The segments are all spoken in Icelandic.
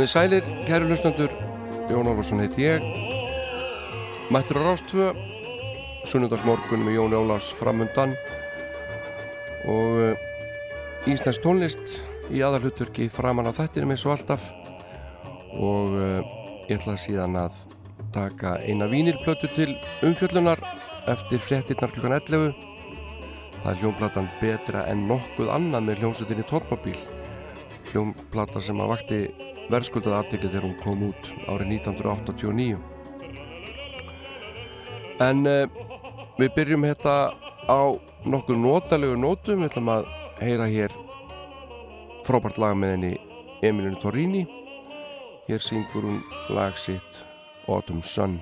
Komið sælir, kæru hlustandur, Jón Ólafsson heiti ég. Mættur á Rástvö, sunnundagsmorgun með Jón Ólafs framundan og uh, Íslands tónlist í aðalhutturki framann á þættinum eins og alltaf og uh, ég ætla síðan að taka eina vínirplötu til umfjöllunar eftir frettirnar klukkan 11. Það er hljónplatan betra en nokkuð annað með hljónsutinni tónmobíl. Hljónplata sem að vakti verðskuldað aðtikli þegar hún kom út árið 1989 en uh, við byrjum þetta á nokkur notalegu nótum. Við ætlum að heyra hér frábært lag með henni Emilinu Torrini. Hér syngur hún lag sitt Autumn Sun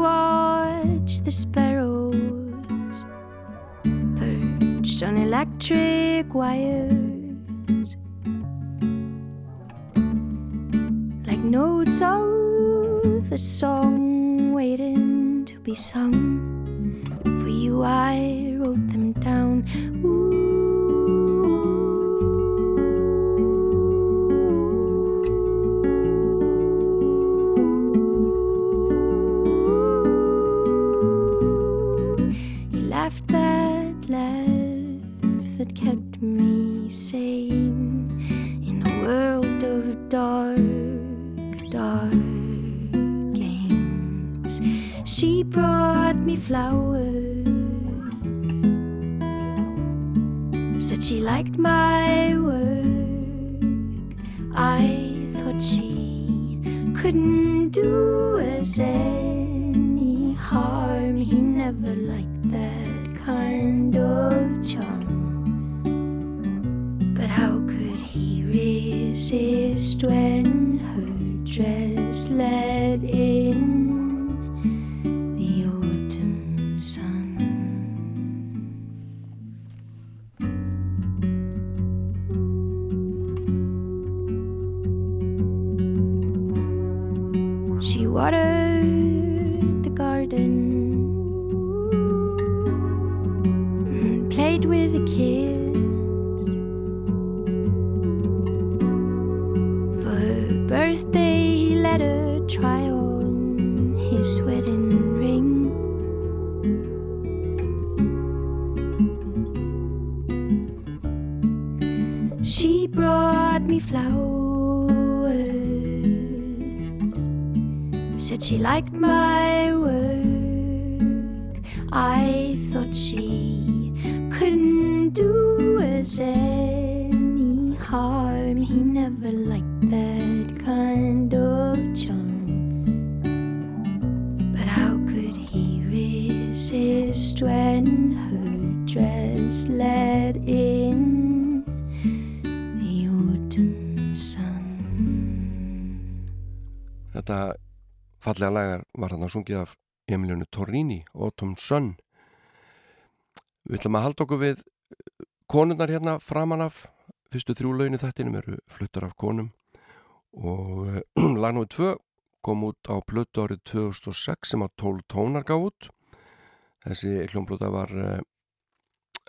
watch the sparrows perched on electric wires like notes of a song waiting to be sung. For you, I wrote them down. Ooh. kept me sane in a world of dark, dark games. She brought me flowers, said she liked my work. I thought she couldn't do us any harm. He never liked that kind. Að sungið af Emilionu Torrini Tom Sönn. Við ætlum að halda okkur við konunnar hérna framan af. Fyrstu þrjú launinu þettinum eru fluttar af konum. Og lagnúið tvö kom út á blötu árið 2006 sem á 12 tónar gaf út. Þessi hljómblöta var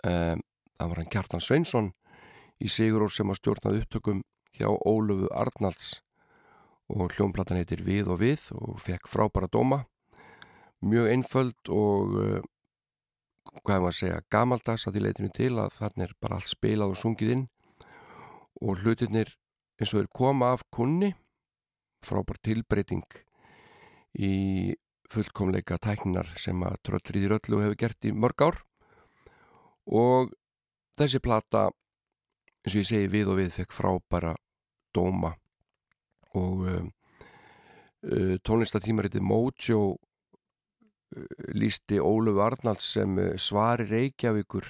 það var hann Kjartan Sveinsson í Sigur sem að stjórnaði upptökum hjá Ólöfu Arnalds. Og hljómblatan heitir Við og Við og fekk frábæra dóma mjög einföld og uh, hvað er maður að segja gamaldags að því leitinu til að þannig er bara allt spilað og sungið inn. Og hlutinir eins og þeir koma af kunni frábær tilbreyting í fullkomleika tækninar sem að Tröllriðir öllu hefur gert í mörg ár. Og þessi plata eins og ég segi við og við fekk frábæra dóma. Og uh, uh, tónlistatímaritið Mojo lísti Óluf Arnalds sem svari Reykjavíkur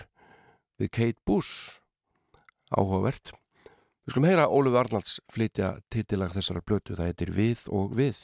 við Kate Bush. Áhugavert. Við skulum heyra Óluf Arnalds flytja titilag þessara blötu, það heitir Við og Við.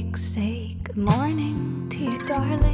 Say sake. Good morning to you, darling.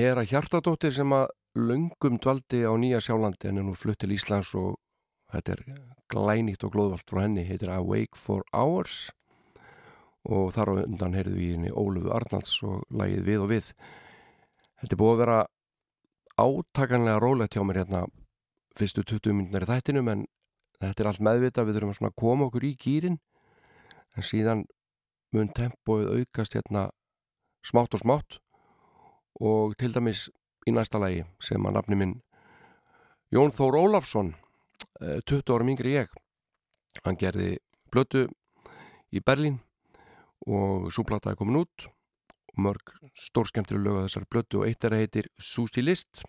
Hera Hjartadóttir sem að löngum dvaldi á Nýja Sjálandi en er nú flutt til Íslands og þetta er glænýtt og glóðvalt frá henni, heitir Awake for Hours. Og þar á undan heyrðu við henni Ólufu Arnalds og lagið Við og Við. Þetta er búið að vera átakanlega rólegt hjá mér hérna fyrstu 20 minnar í þættinum en þetta er allt meðvita, við þurfum að koma okkur í gýrin en síðan mun tempoið aukast hérna smátt og smátt og til dæmis í næsta lagi sem að nafni minn Jón Þór Ólafsson 20 eh, ára mingri ég. Hann gerði blötu í Berlín og svo plattaði komin út. Og mörg stórskemtir lög að þessar blötu og eitt er að heitir Susi List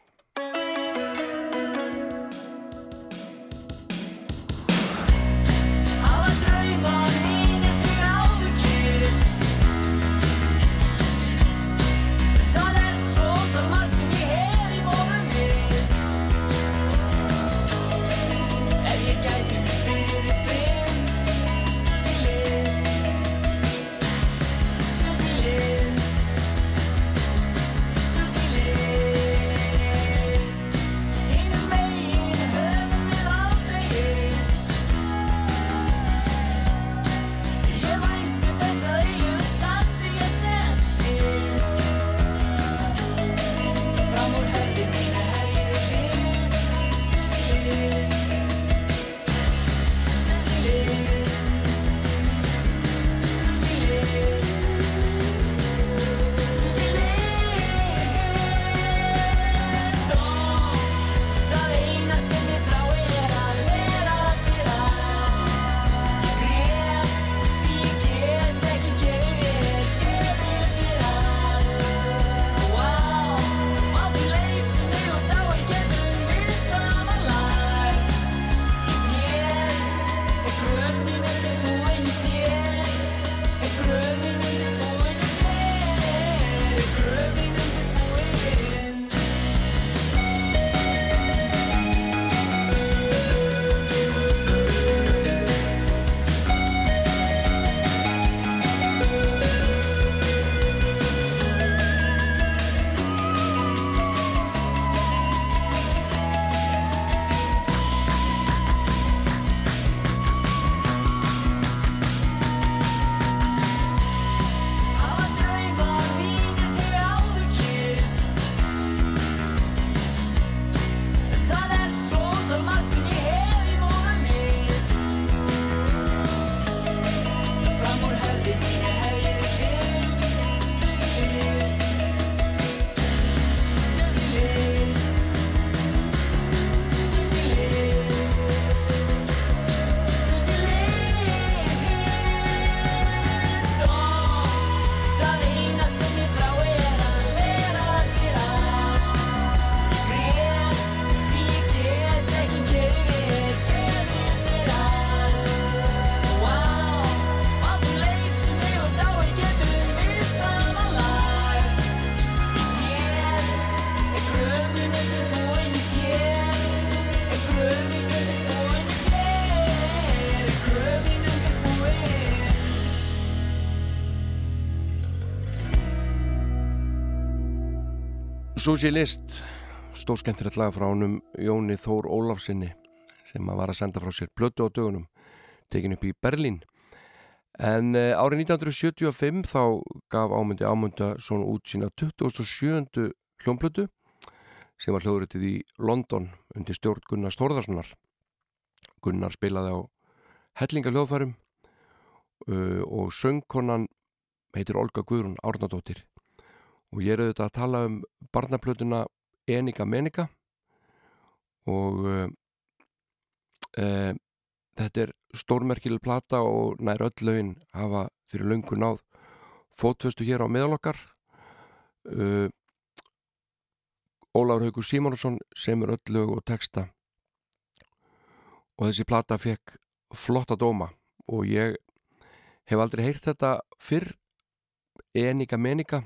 Socialist stórskemmtilegt lag frá honum Jóni Þór Ólafsinni sem að var að senda frá sér blötu á dögunum tekin upp í Berlín en uh, árið 1975 þá gaf ámyndi ámynda svona út sína 27. hljómblötu sem var hljóðrötið í London undir stjórn Gunnar Stórðarssonar Gunnar spilaði á hellinga hljóðfærum uh, og söngkonan heitir Olga Guðrún Árnadóttir og ég er auðvitað að tala um barnaplötuna Enika Menika. Og uh, þetta er stórmerkileg plata og nær öll lögin hafa fyrir löngu náð fótföstu hér á meðalokkar uh, Óláður Haugur Simonsson semur öll lög og texta. Og þessi plata fekk flotta dóma og ég hef aldrei heyrt þetta fyrr. Enika Menika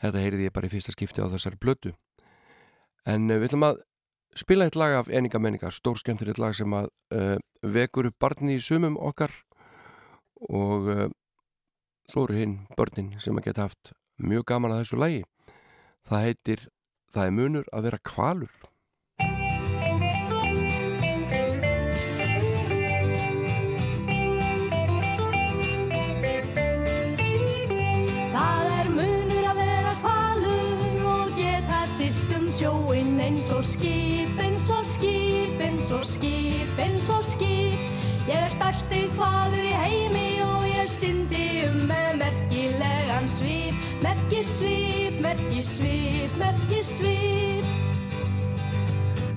Þetta heyrði ég bara í fyrsta skipti á þessari blötu. En uh, við ætlum að spila eitt lag af Eninga Menninga, stór skemmtilegt lag sem að uh, vekur upp barni í sumum okkar og uh, svo eru hinn börnin sem að geta haft mjög gaman að þessu lagi. Það heitir Það er munur að vera kvalur.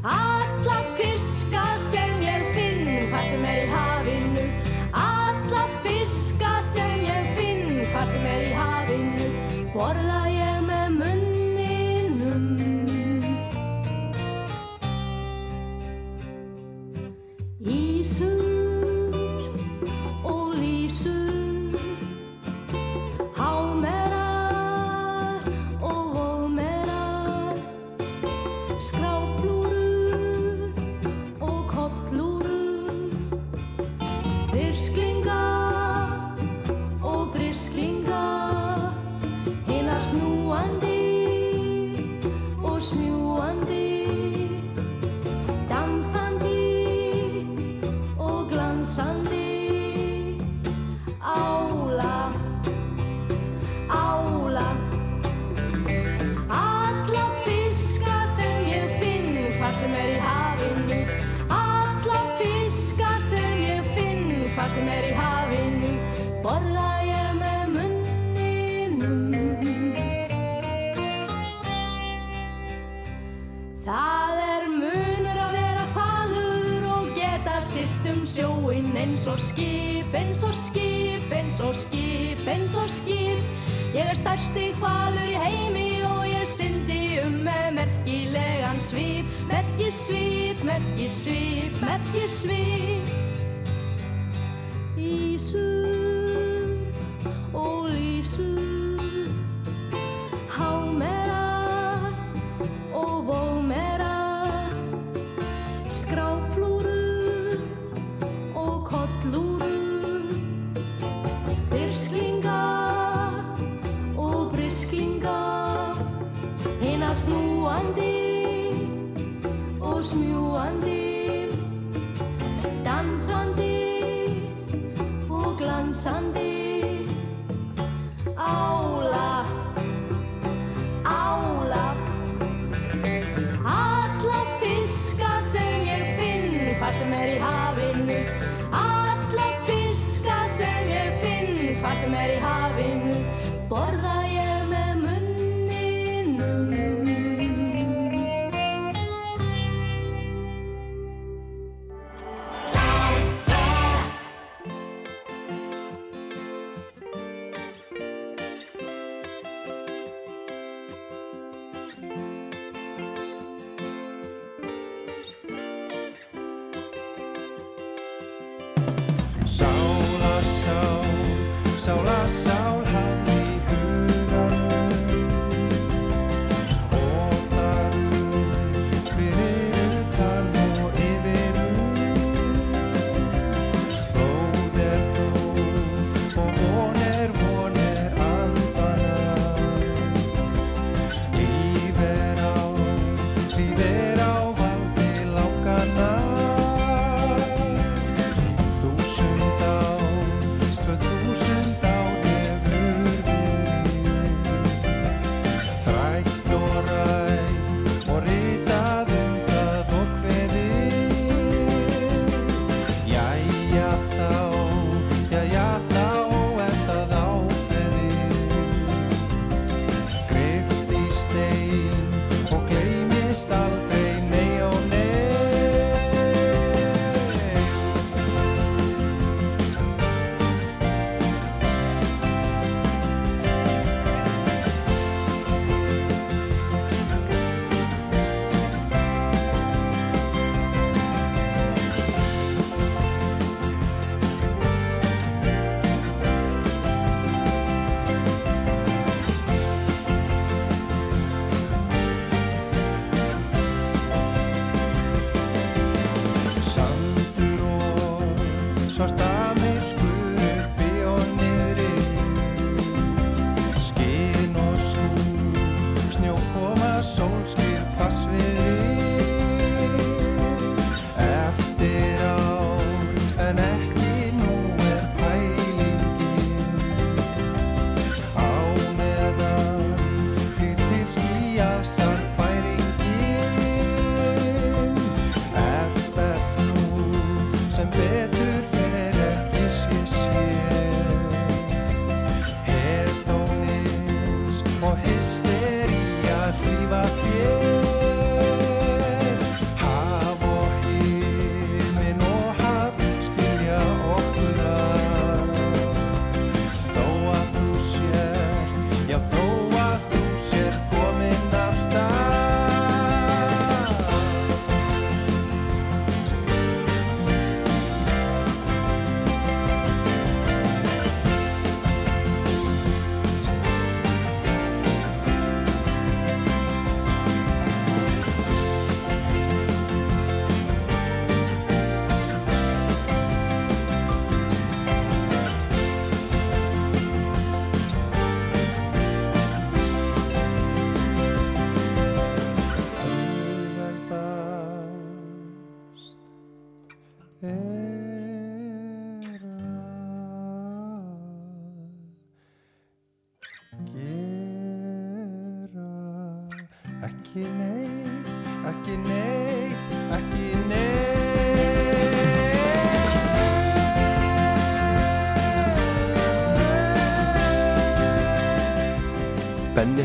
Alla fiska sem ég finn, hvað sem er í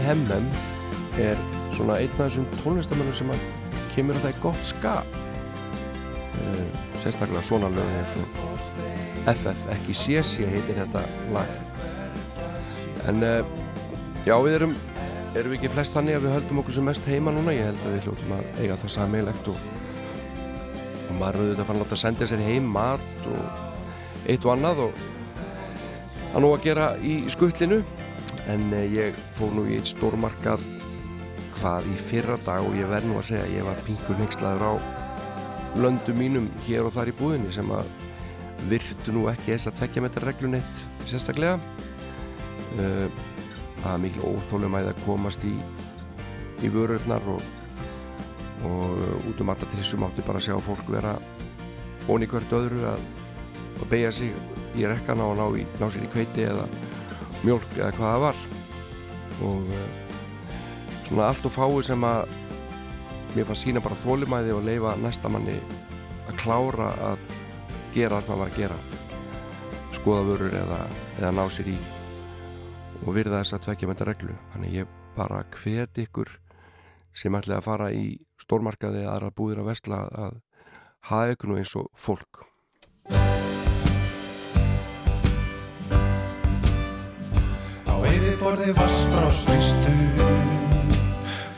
Hemmem er svona einn af þessum tónlistamönnum sem að kemur að það er gott skap. Uh, sérstaklega svona lög eins og FF, ekki CC heitir þetta lag. En uh, já við erum erum við ekki flest þannig að við höldum okkur sem mest heima núna. Ég held að við hljóttum að eiga það sammeilegt og, og maður auðvitað að fara að láta senda sér heim mat og eitt og annað og að nú að gera í skuttlinu en uh, ég fór nú í eitt stórmarkað hvað í fyrra dag og ég verð nú að segja að ég var pingur nexlaður á löndum mínum hér og þar í búðinni sem að virtu nú ekki þess að tvekja með þetta reglunett sérstaklega. Uh, það er mikil óþólumæði að komast í, í vörurnar og, og uh, út um alltaf trissum átti bara að sjá fólk vera onni hvert öðru að, að beigja sig í rekkana og ná, í, ná sér í kveiti eða mjölk eða hvað það var. Og uh, svona allt og fái sem að mér fann sína bara þólumæði og leifa næsta manni að klára að gera allt maður var að gera. Skoða vörur eða, eða ná sér í og virða þess að tvekja með þetta reglu. Þannig ég bara hvet ykkur sem ætlaði að fara í stórmarkaði aðra búðir að vestla að hafa ykkur nú eins og fólk yfirborði vassbrás fristur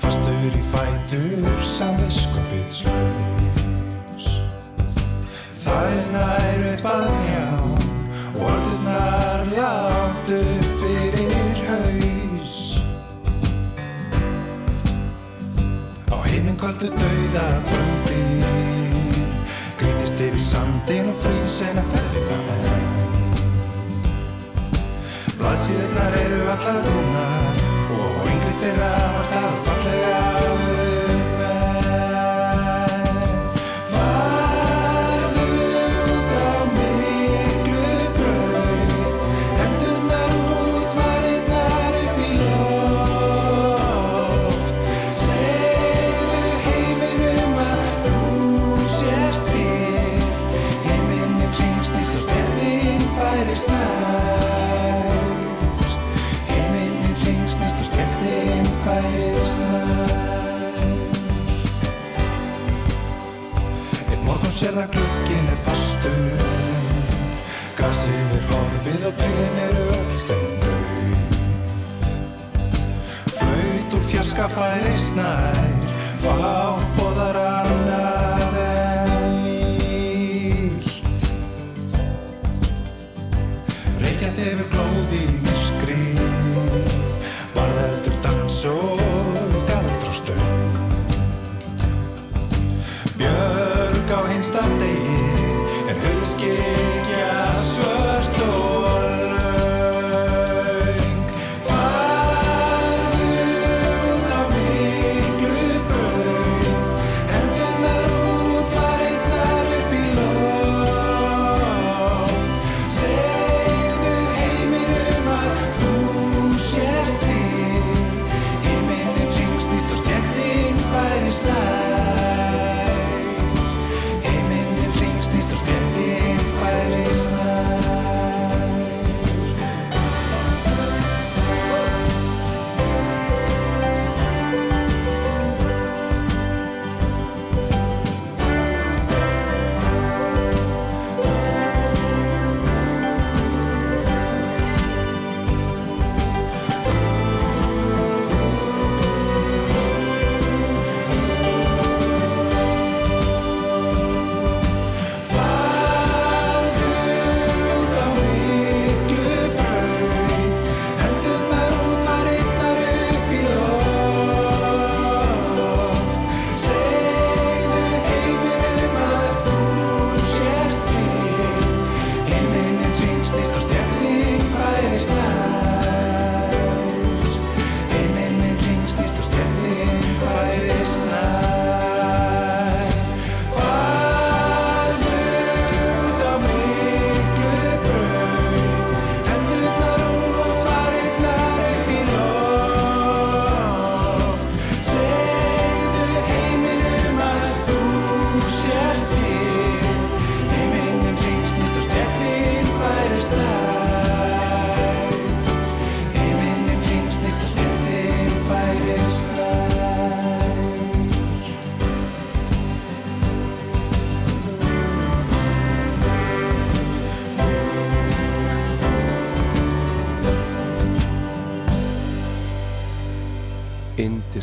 Fastur í fætur Samviskupið slaus Það er nær upp að njá Og öllurnar látt upp fyrir haus. Á heiminn kvöldu dauða kvöldi Grítist yfir sandin og frísin að ferðina enn Blaðsíðurnar eru allar rúnar og yngri þeirra var talað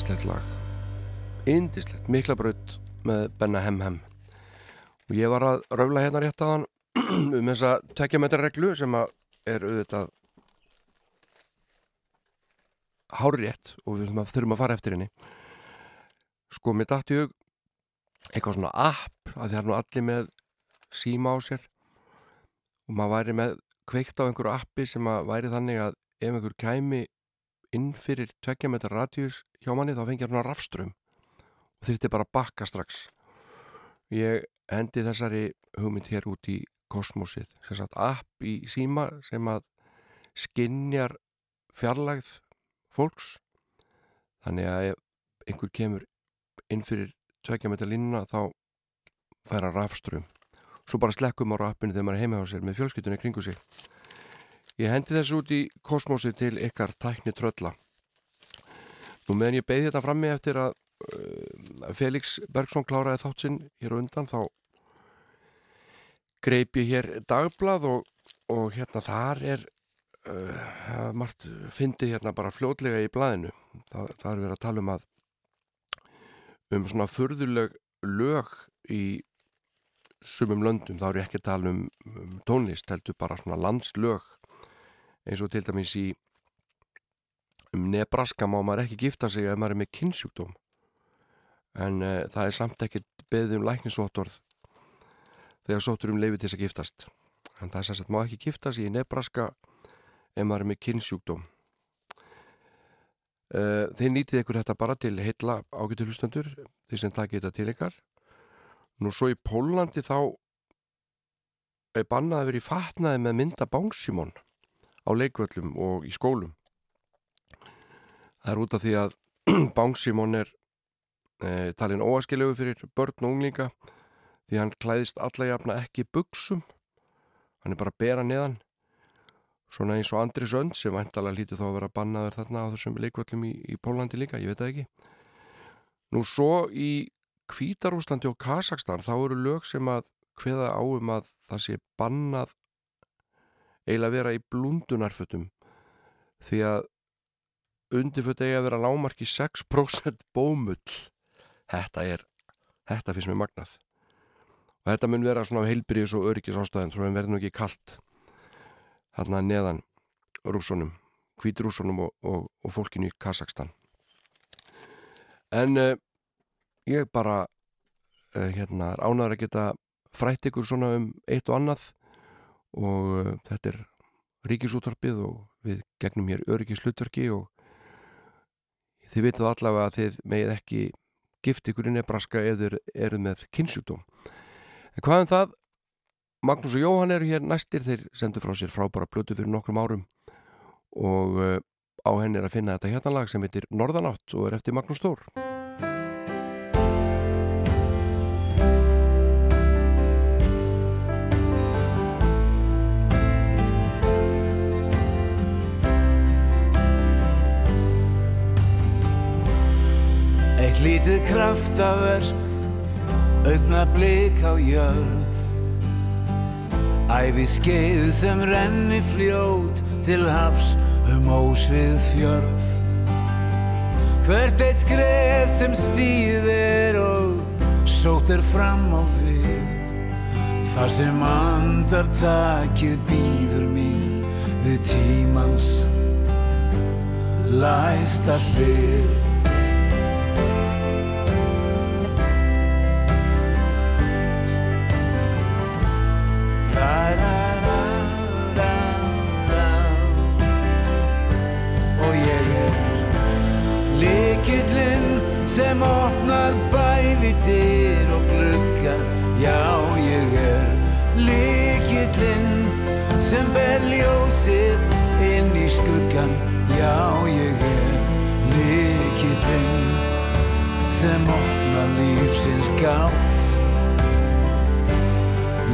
indislegt lag. Indislegt, mikla braut með Benna Hem Hem. Og ég var að raula hérna rétt að hann um þessa tekjametrarreglu sem að er auðvitað hárétt og við þurfum að fara eftir henni. Sko mér dætti hug eitthvað svona app að það er nú allir með síma á sér. Og maður væri með kveikt á einhverju appi sem að væri þannig að ef einhver kæmi inn fyrir tveggja metra radíus hjá manni þá fengið hann rafström og þurfti bara að bakka strax. Ég hendi þessari hugmynd hér út í kosmosið sem sagt app í síma sem að skinnjar fjarlægð fólks. Þannig að ef einhver kemur inn fyrir tveggja metra línuna þá færa rafström svo bara slekkum á rappinu þegar maður er heima á sér með fjölskyttunni kringu sig ég hendi þessu út í kosmosi til ykkar tækni trölla nú meðan ég beði þetta frammi eftir að uh, Felix Bergson kláraði þátt sinn hér undan þá greip ég hér dagblad og, og hérna þar er uh, margt fyndi hérna bara fljótlega í blaðinu. Það, það er verið að tala um að um svona furðuleg lög í sumum löndum, þá er ég ekki að tala um, um tónlist, heldur bara svona landslög eins og til dæmis í um Nebraska má maður ekki gifta sig ef maður er með kynnsjúkdóm en uh, það er samt ekki beðið um læknisvottorð þegar sóttur um leiði til þess að giftast. En það er sérst að má ekki gifta sig í Nebraska ef maður er með kynnsjúkdóm uh, þeir nýtið ykkur þetta bara til heilla ágættu hlustandur því sem það geta til ykkar. Nú svo í Pólandi þá er bannað að vera í fatnaði með mynda Bánsímon á leikvöllum og í skólum. Það er út af því að Bánsímon er e, talin óaskilegu fyrir börn og unglinga því hann klæðist alla jafna ekki buksum. Hann er bara að bera neðan. Svona eins og Andri Sönd sem væntalega hlítið þá að vera bannaður þarna á þessum leikvöllum í, í Pólandi líka, ég veit það ekki. Nú svo í Kvítarúslandi og Kazakstan þá eru lög sem að hveða áum að það sé bannað eiginlega vera í blundunarfötum því að undirföt eigi að vera lámarki 6% bómull. Þetta er, þetta finnst mér magnað. Og þetta mun vera svona heilbyrjus og öryggis ástæðin svo en verður nú ekki kallt hérna neðan rúsunum, kvíturúsunum og, og, og fólkinu í Kazakstan en uh, ég bara uh, hérna ánar að geta frætt ykkur svona um eitt og annað og uh, þetta er ríkisúttarpið og við gegnum hér öryggislutverki og þið vitað allavega að þið megið ekki gift ykkur í Nebraska eða eru með kynnsjúkdóm. En hvað um það? Magnús og Jóhann eru hér næstir, þeir sendu frá sér frábara blötu fyrir nokkrum árum og uh, á henni er að finna þetta hérna lag sem heitir Norðanátt og er eftir Magnús Stór. Lítið kraftaverk, augna blik á jörð. Æfi skeið sem renni fljót til hafs um ósvið fjörð. Hvert eitt skref sem stýðir og sótt er fram á við. Þar sem andartakið býður mín við tímans læsta hlið Likillinn sem opnar bæði dyr og glugga. Já, ég er Likillinn sem ber ljósið inn í skuggan Já, ég er Likillinn sem opnar lífsins gátt.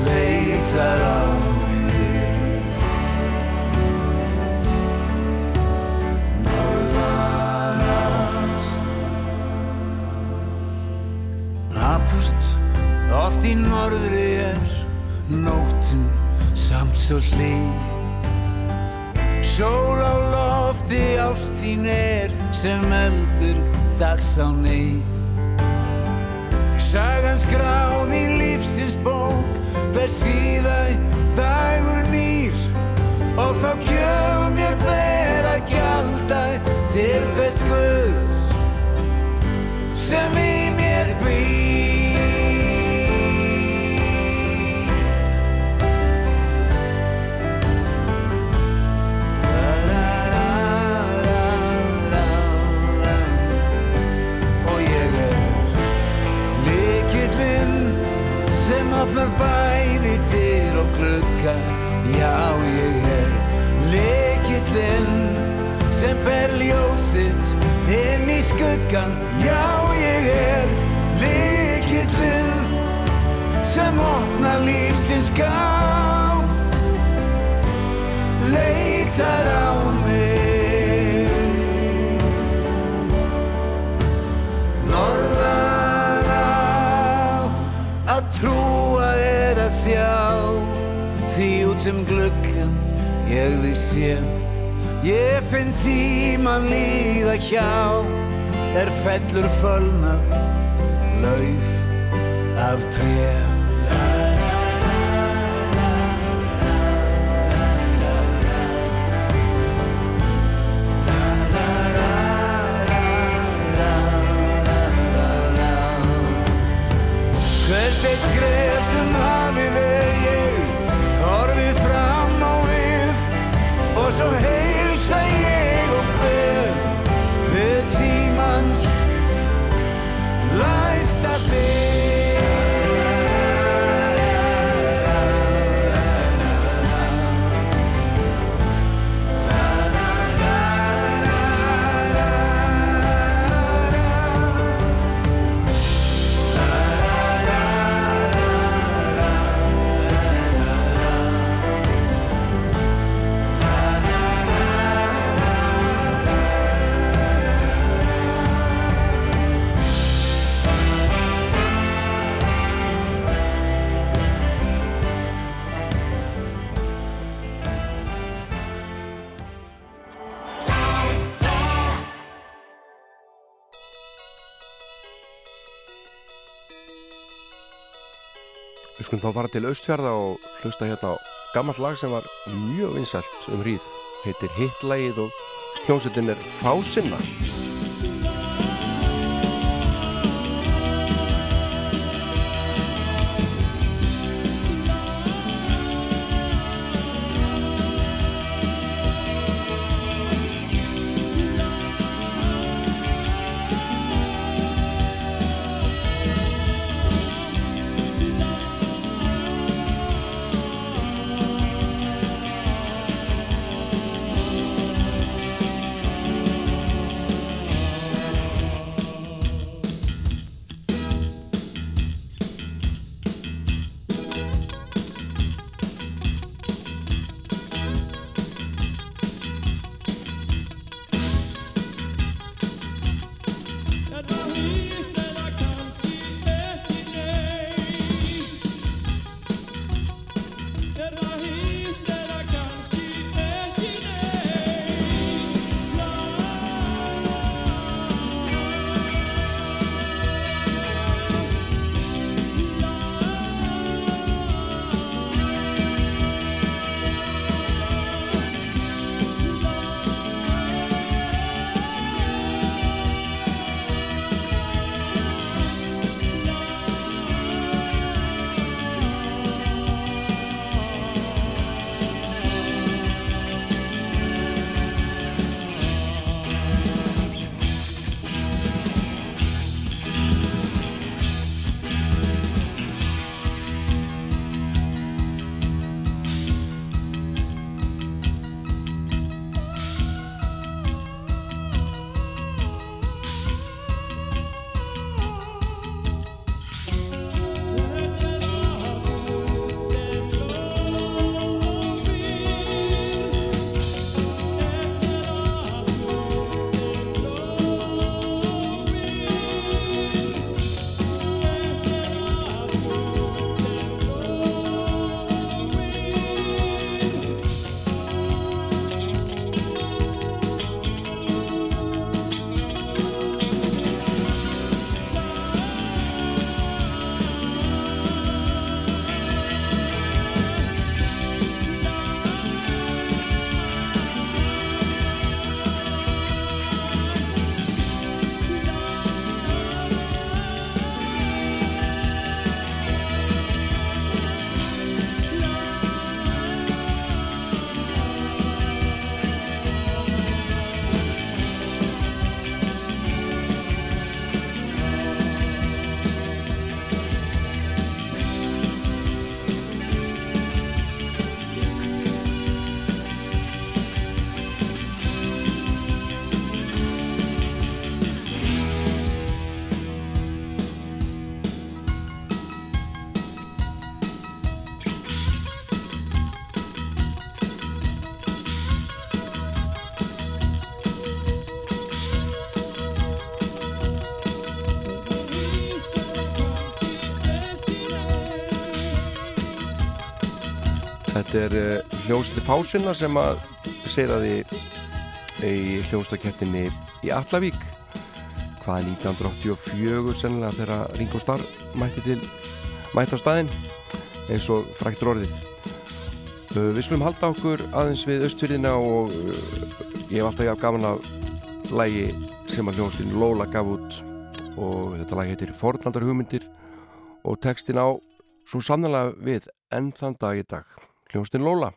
Leitar á oft í norðri er nóttin samt svo hlý. Sól á lofti ást þín er sem eldur dags á ney Sagan skráð í lífsins bók Hver síðæ dagur nýr. Og þá kjöf mér ber að gjalda Til þess Guðs Sem í opnar bæði til og klukka Já, ég er likillinn sem ber ljósins inn í skuggan Já, ég er likillinn sem opnar lífsins gátt. Leitar á mig. Norðan á að að sjá því út um gluggan ég þig sé. Ég finn tíman líða hjá er fellur fölna lauf af tré Þá fara til Austfjarða og hlusta hérna á gammalt lag sem var mjög vinsælt um hríð. Heitir Hittlægið og hljómsveitin er Fásinna Þetta er uh, hljómsveitir Fásinna sem að segraði í hljómsveitakettinni í Allavík hvað 1984 sennilega þegar Ringo Starr mætti til mætti á staðinn eins og fræktur orðið. Uh, Við skulum halda okkur aðeins við östfyrðina og uh, ég hef alltaf jáfn gaman af lægi sem að hljómsveitin Lola gaf út og þetta lag heitir Fornaldar hugmyndir og textin á svo sannlega við enn þann dag í dag hljómsveitin Lola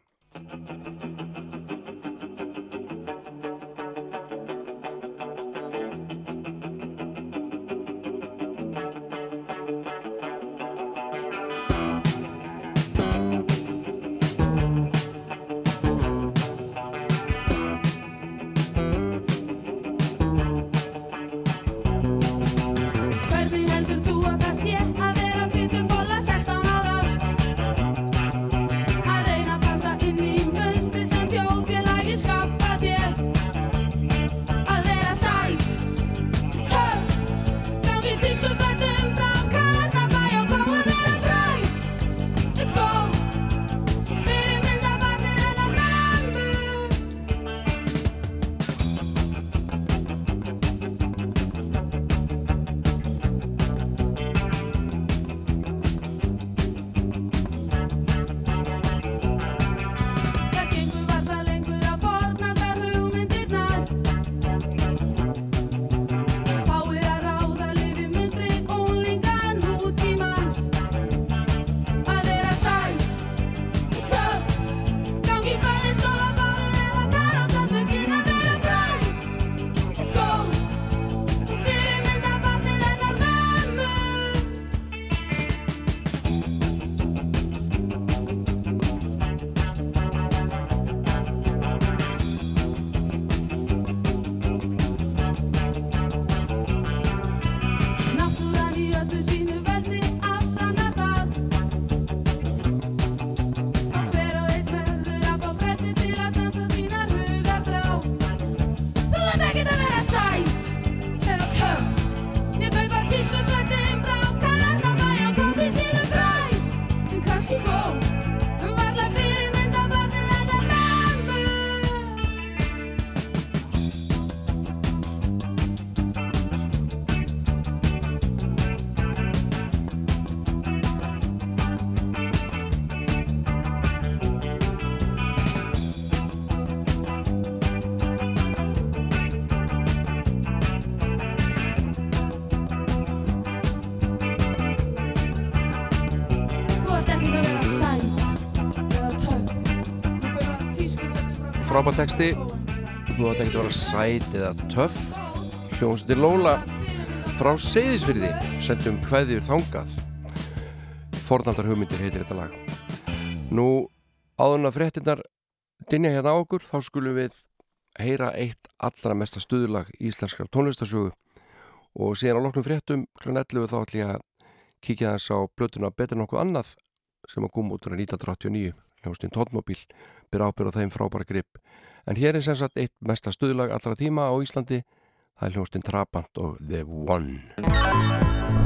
frábært texti. Þú ætti ekki að vera sæt eða töff. Hljómsveitir Lóla frá Seyðisfyrði sendum hvaðið þangað. Fornaldar hugmyndir heitir þetta lag. Nú áðurna fréttinnar dinja hérna á okkur þá skulum við heyra eitt allra mesta stuðurlag í íslenskar tónlistasögu og síðan á loknum fréttum kl. 11 þá ætlum ég að kíkja þess á blötuna betur nokkuð annað sem að út úr 1989 hljómsninn tónmobil byrja ábyrð á þeim frábæra grip. En hér er sem sagt eitt mesta stuðlag allra tíma á Íslandi, það er hljóstinn Trabant og The One.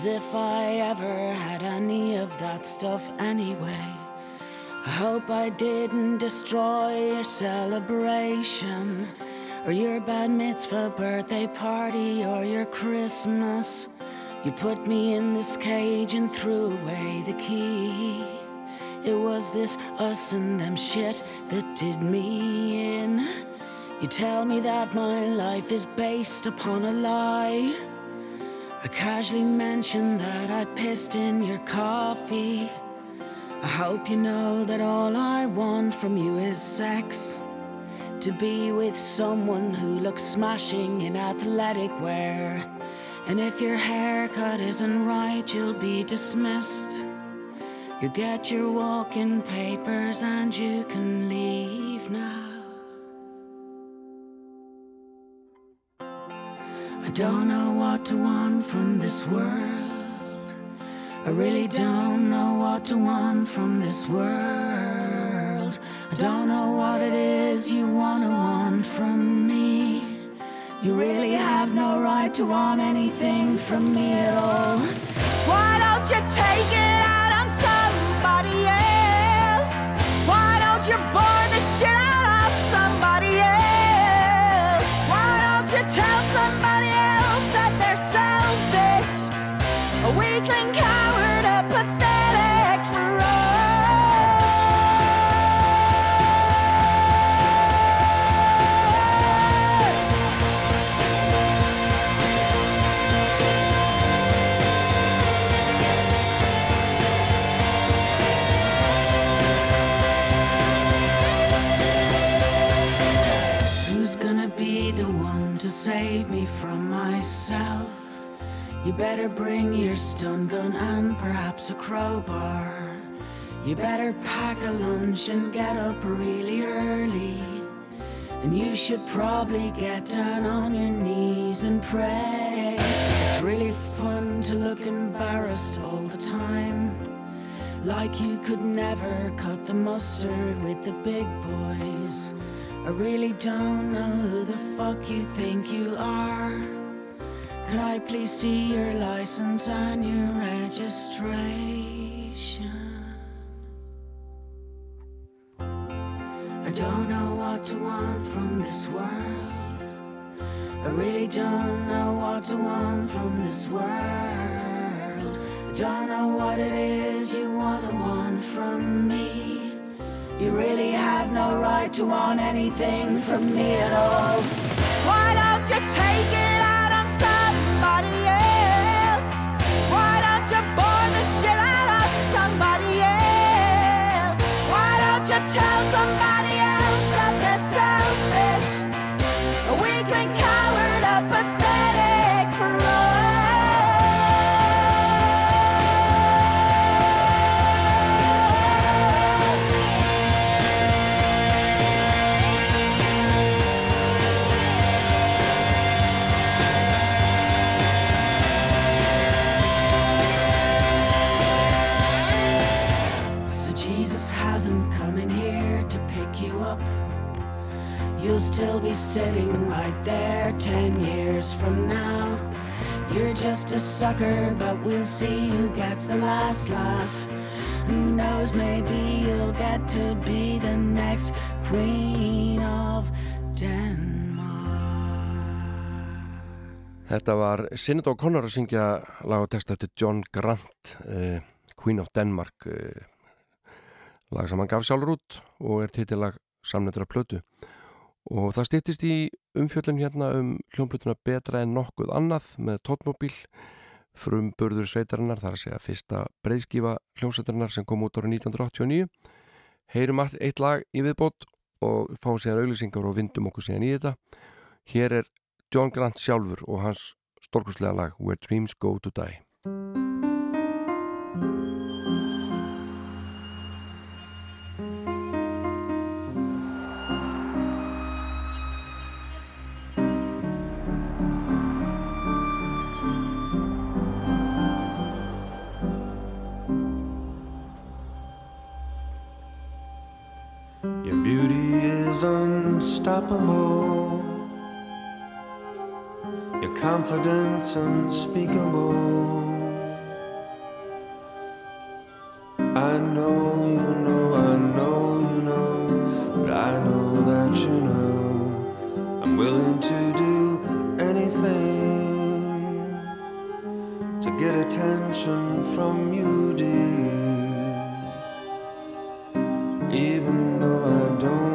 As if I ever had any of that stuff anyway. I hope I didn't destroy your celebration, or your bad mitzvah birthday party, or your Christmas. You put me in this cage and threw away the key. It was this us and them shit that did me in. You tell me that my life is based upon a lie. I casually mentioned that I pissed in your coffee. I hope you know that all I want from you is sex. To be with someone who looks smashing in athletic wear. And if your haircut isn't right, you'll be dismissed. You get your walking papers and you can leave now. I don't know what to want from this world. I really don't know what to want from this world. I don't know what it is you want to want from me. You really have no right to want anything from me at all. Why don't you take it out on somebody else? Why don't you myself? You better bring your stun gun and perhaps a crowbar. You better pack a lunch and get up really early. And you should probably get down on your knees and pray. It's really fun to look embarrassed all the time. Like you could never cut the mustard with the big boys. I really don't know who the fuck you think you are. Could I please see your license and your registration? I don't know what to want from this world. I really don't know what to want from this world. I don't know what it is you want to want from me. You really have no right to want anything from me at all. Why don't you take it still be sitting right there ten years from now. You're just a sucker, but we'll see who gets the last laugh. Who knows, maybe you'll get to be the next Queen of Denmark. Þetta var Sinead O'Connor að syngja lag og text eftir John Grant, uh, Queen of Denmark, uh, lag sem hann gaf sjálfur út og er titillag samnættur af plötu. Og það stýttist í umfjöllun hérna um hljómplötuna betra en nokkuð annað með tótmobil, frum burður sveitarinnar, þar að segja fyrsta breyðskífa hljómsveitarinnar sem kom út árið 1989. Heyrum allt eitt lag í viðbót og fáum síðan auglýsingar og vindum okkur síðan í þetta. Hér er John Grant sjálfur og hans stórkurslega lag Where Dreams Go To Die is unstoppable. Your confidence unspeakable. I know you know, I know you know, but I know that you know. I'm willing to do anything to get attention from you, dear. Even though I don't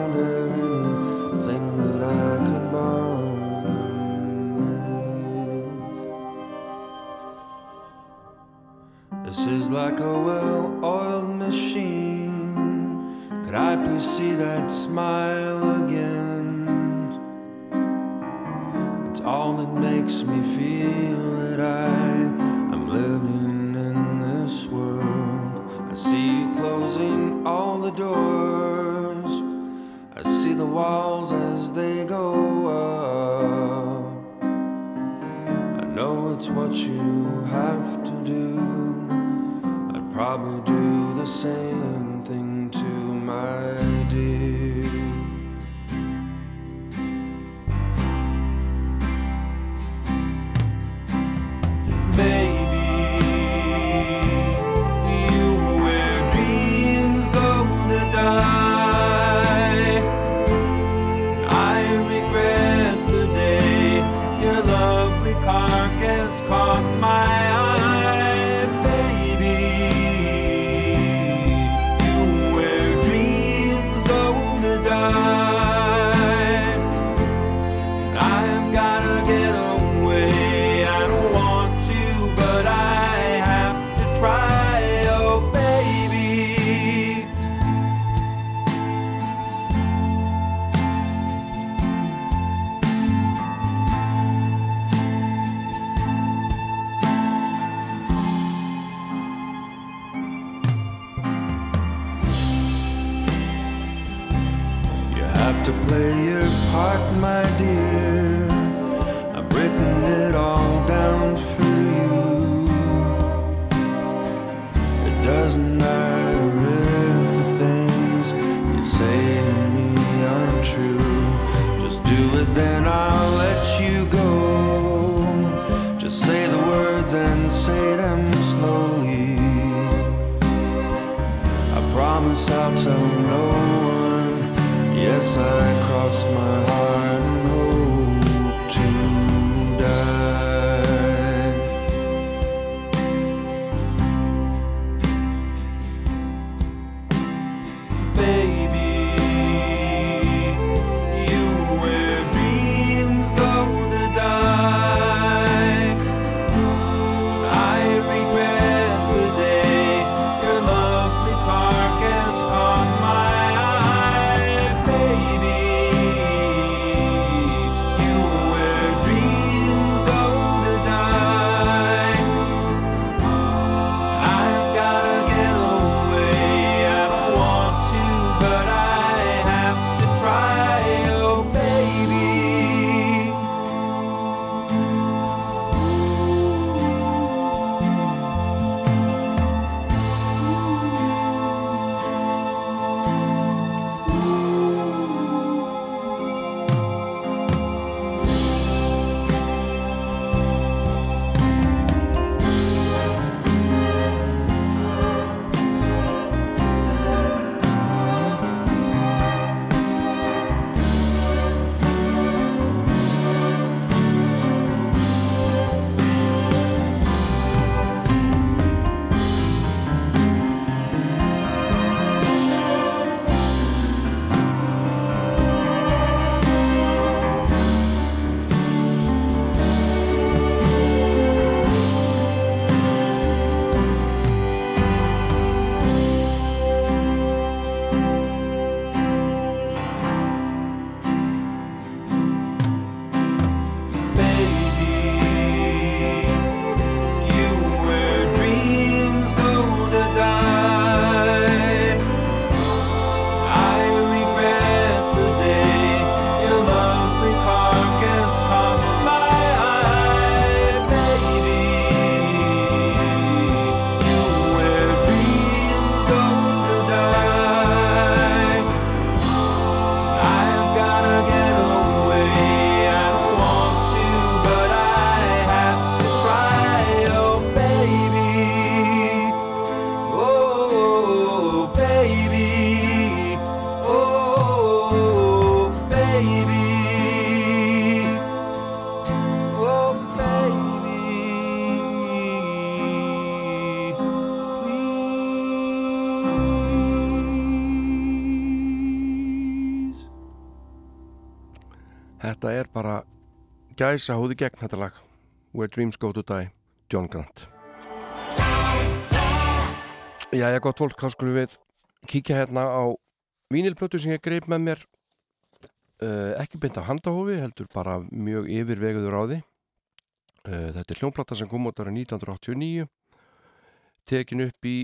Is like a well oiled machine. Could I please see that smile again? It's all that makes me feel that I am living in this world. I see you closing all the doors. I see the walls as they go up. I know it's what you have to do. Probably do the same thing to my dear. Gæsa hóði gegn þetta lag. Where Dreams Go To Die, John Grant. Ég gott fólk, þá skulum við kíkja hérna á vínilplötu sem ég greip með mér. Uh, ekki beint af handahófi heldur bara mjög yfirveguður á því uh, þetta er hljónplata sem kom út ára 1989 tekin upp í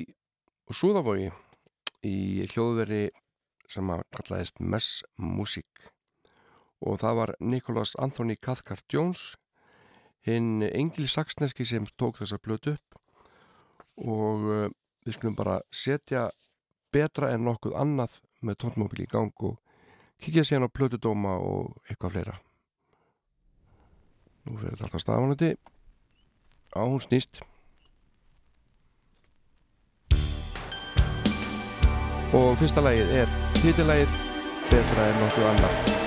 Súðavogi í hljóðveri sem að kallaðist Mess Music og það var Nicholas Anthony Cathcart Jones hinn Engil Saksneski sem tók þessa blötu upp. Og uh, við skulum bara setja betra en nokkuð annað með tónmóbili í gang og kikja sér á blötudóma og eitthvað fleira. Nú verður þetta alltaf staðvanandi á hún snýst. Og fyrsta lagið er titilægið betra en nokkuð annað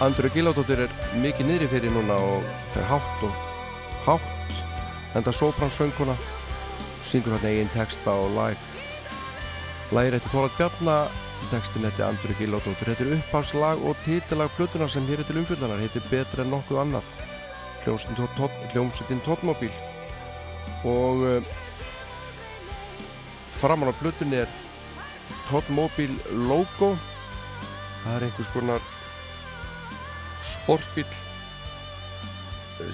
Andru Giládóttir er mikið niðri fyrir núna og fer hátt og hátt. Enda sóbransönguna syngur hann eigin texta og læg lægir eftir Þólat Bjarnar textin eftir Andru Giládóttir þetta er uppháslag og títilag plötuna sem hér er til umfjöldlanar heitir Betra en nokkuð annað. Hljómsveitin Tóttmóbíl og uh, framan á plötunni er Tóttmóbíl logo. Það er einhvers konar sportbíl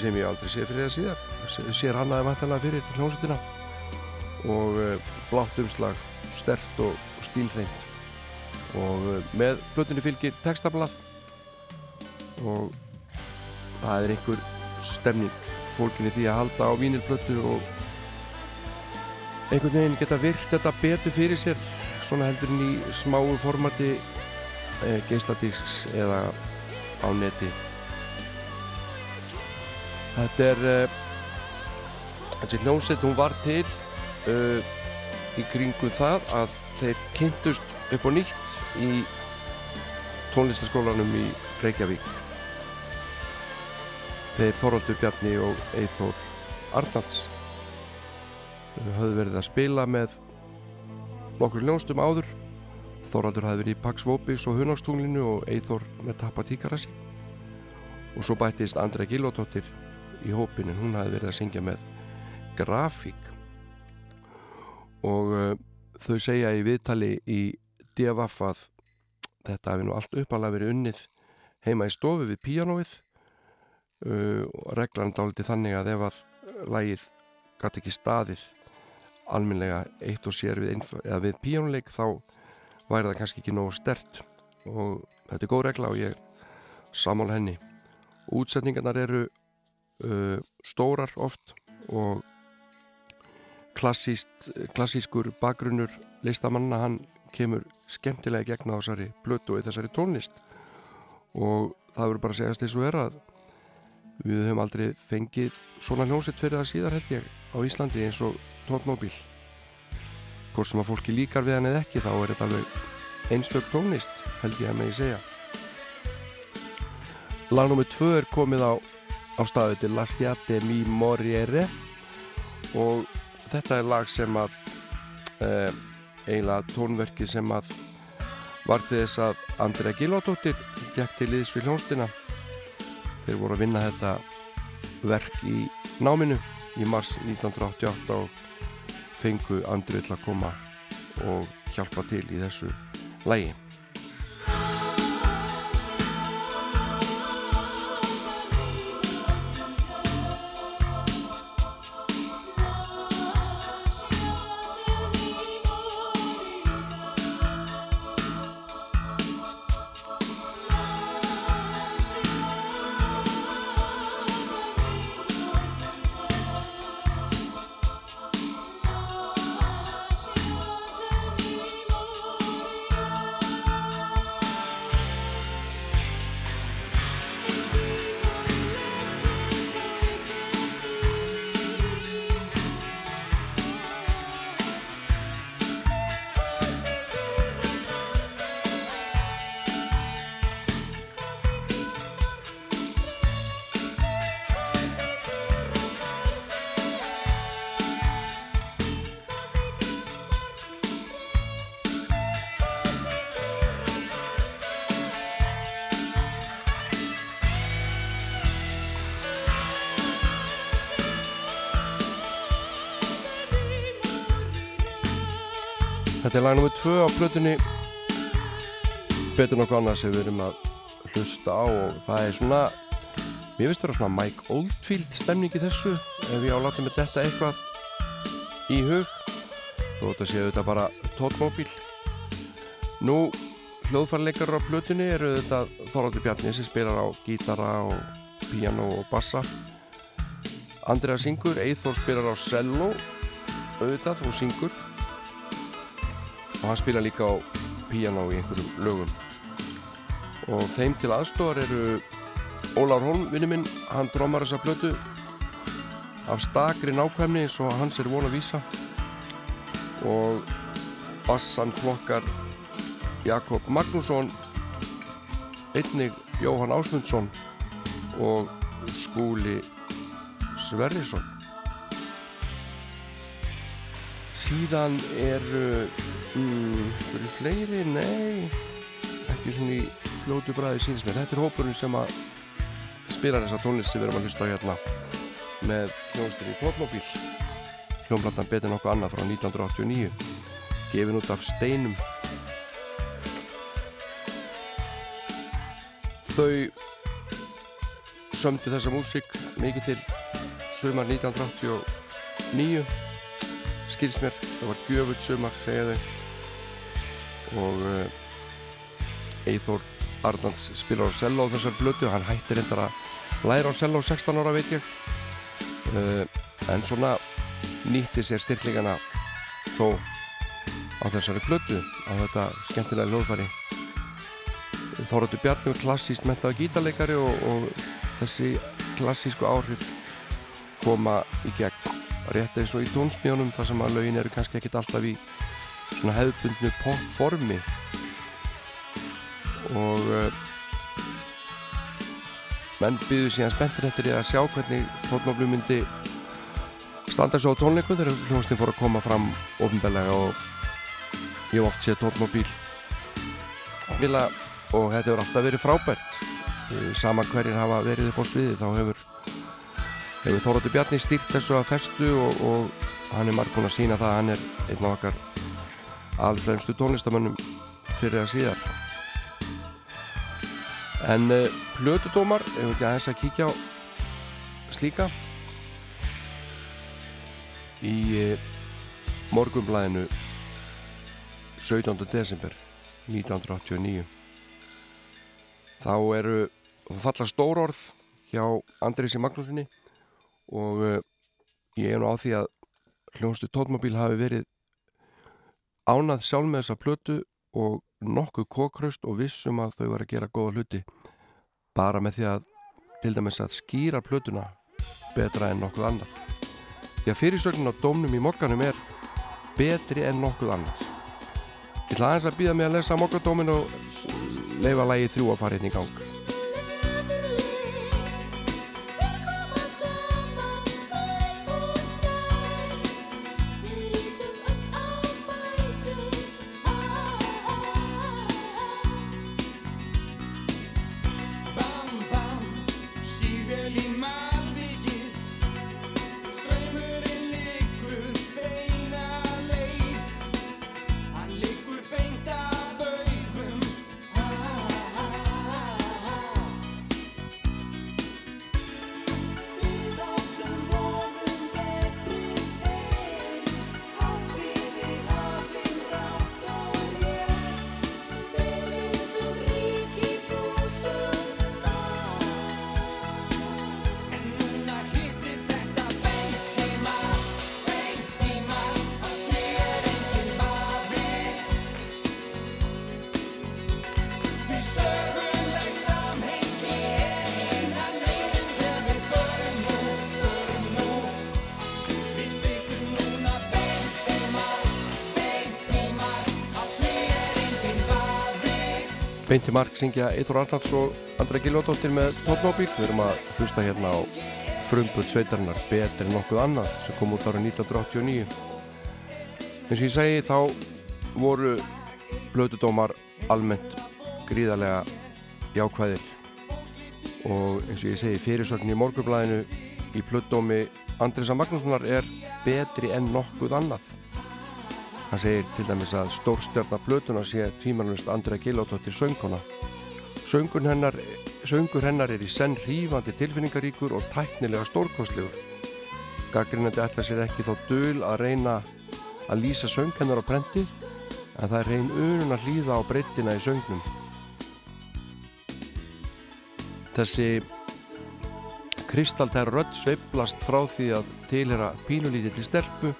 sem ég aldrei sé fyrir það síðar. Sér hann aðeins vantanlega fyrir hljómsveitina. Og uh, blátt umslag stert og stílþreint og uh, með blötunni fylgir textablað. Og það er einhver stemning fólkinni því að halda á vínirblötu og einhvern veginn geta virt þetta betur fyrir sér svona heldur inn í smáu formati eh, geisladísks eða á neti. Þetta er uh, þessi hljómsett hún var til uh, í kringu það að þeir kynntust upp á nýtt í tónlistaskólanum í Reykjavík. Þeir Þorvaldur Bjarni og Eithór Arnalds höfðu verið að spila með nokkur ljónstum áður Þorvaldur hafði verið í Pax Vopis og Hunastúnlinu og Eithór með Tappa Tíkarasi og svo bættist Andra Gilóttóttir í hópin en hún hafði verið að syngja með grafík. Og uh, þau segja í viðtali í DFF að þetta hefði nú allt uppalega verið unnið heima í stofu við píanóið uh, reglan dáliti þannig að ef að lægið gæti ekki staðið alminlega eitt og sér við, við píanóleik þá væri það kannski ekki nógu stert. Og þetta er góð regla og ég samála henni. Útsetningarnar eru uh, stórar oft og klassíst, klassískur bakgrunnur listamanna hann kemur skemmtilega gegn á þessari blötu og þessari tónlist. Og það verður bara að segast eins og er að við höfum aldrei fengið svona hljómsett fyrir það síðar held ég á Íslandi eins og tónmóbíl hvort sem að fólki líkar við hann eða ekki þá er þetta alveg einstök tónlist held ég að megi segja. Lagnúmið 2 er komið á, á staðu til La Sciate Mi Moriere og þetta er lag sem að eh, eiginlega tónverki sem að var þess að Andrea Gilvardóttir gekk til íðs við hljónstina þeir voru að vinna þetta verk í náminu í mars 1988 og fengu Andrið til að koma og hjálpa til í þessu lægi Þetta er lag nr. 2 á plötunni. Betur nokkuð annars sem við erum að hlusta á og það er svona mér finnst það að vera svona Mike Oldfield stemning í þessu ef ég áláta með þetta eitthvað í hug. Þó þetta séu þetta bara tótmóbíl Nú hljóðfarleikar á plötunni eru þetta Þorvaldur Bjarni sem spilar á gítara og piano og bassa. Andrea syngur, Eithor spilar á cello. Auðvitað og syngur og hann spila líka á piano í einhverjum lögum. Og þeim til aðstofar eru Ólar Holm, vinnu minn hann drómar þessa blötu af stakri nákvæmni eins og hans er von að vísa. Og bassan klokkar Jakob Magnússon einnig Jóhann Ásmundsson og Skúli Sverrisson. Síðan eru Mm, eru fleiri, nei. Ekki svona í fljótu bræði síns með þetta er hópurinn sem að spila þessa tónlist sem við erum að hlusta hérna með hljónstur í tónmóbíl hljónplattan betur nokkuð annað frá 1989 gefin út af steinum. Þau sömdu þessa músík mikið til sumar 1989 skilst mér, það var gjöfut sumar segja þau og Eithór Arnalds spilar á cello á þessar blötu hann hættir reyndar að læra á cello 16 ára veit ég. Uh, en svona nýtti sér styrklingana þó á þessari blötu á þetta skemmtilega hljóðfæri. Þóraldur Bjarni var klassíst mentaða gítarleikari og, og þessi klassísku áhrif koma í gegn. Rétt eins og í tónsmjónum þar sem að lögin eru kannski ekkit alltaf í svona hefðbundnu formi og uh, menn byggðu síðan spenntir eftir því að sjá hvernig tónmóblu myndi standa svo á tónleiku þegar hljómsnið fór að koma fram ofinbellega og ég hef oft séð tónmóbíl vila og þetta hefur alltaf verið frábært. Sama hverjir hafa verið upp á sviði þá hefur hefur Þórótti Bjarni stýrt þessu að festu og, og hann er margbúin að sína það að hann er einn af okkar alfremstu tónlistamönnum fyrir að síðar en uh, plötudómar ef ekki að þess að kíkja á slíka í uh, morgumblæðinu 17. desember 1989 þá eru falla stór orð hjá Andrisi Magnúsinni og uh, ég er nú á því að hljónstu tótmobíl hafi verið ánað sjálf með þessa plötu og nokkuð kókraust og vissum að þau var að gera góða hluti. Bara með því að til dæmis að skýra plötuna betra en nokkuð annað. Því að fyrirsögnin á dómnum í mokkanum er betri en nokkuð annað. Ég ætla aðeins að býða mig að lesa mokkadómin og leifa lægi þrjú að fara hérna í gang Beinti Mark syngja Eithor Arnalds og Andra Giljóðdóttir með tónmóbíl. Við erum að hlusta hérna á frumburt sveitarinnar Betri nokkuð annað sem kom út ára 1989. Eins og ég segi þá voru blödudómar almennt gríðarlega jákvæðir og eins og ég segi fyrirsögn í morgurblæðinu í blöddómi Andrisa Magnússonar er betri en nokkuð annað Hann segir til dæmis að stórstjörna blötuna sé tvímanlust Andra Gilóttóttir. Söngur hennar, söngur hennar er í senn hrífandi tilfinningaríkur og tæknilega stórkostlegur. Gaggrinandi ætla sér ekki þá döl að reyna að lýsa söng hennar á prenti en það er reyn unun að hlýða á breyttina í söngnum. Þessi kristaltæra rödd sveiblast frá því að tilhera pínulítið til stelpu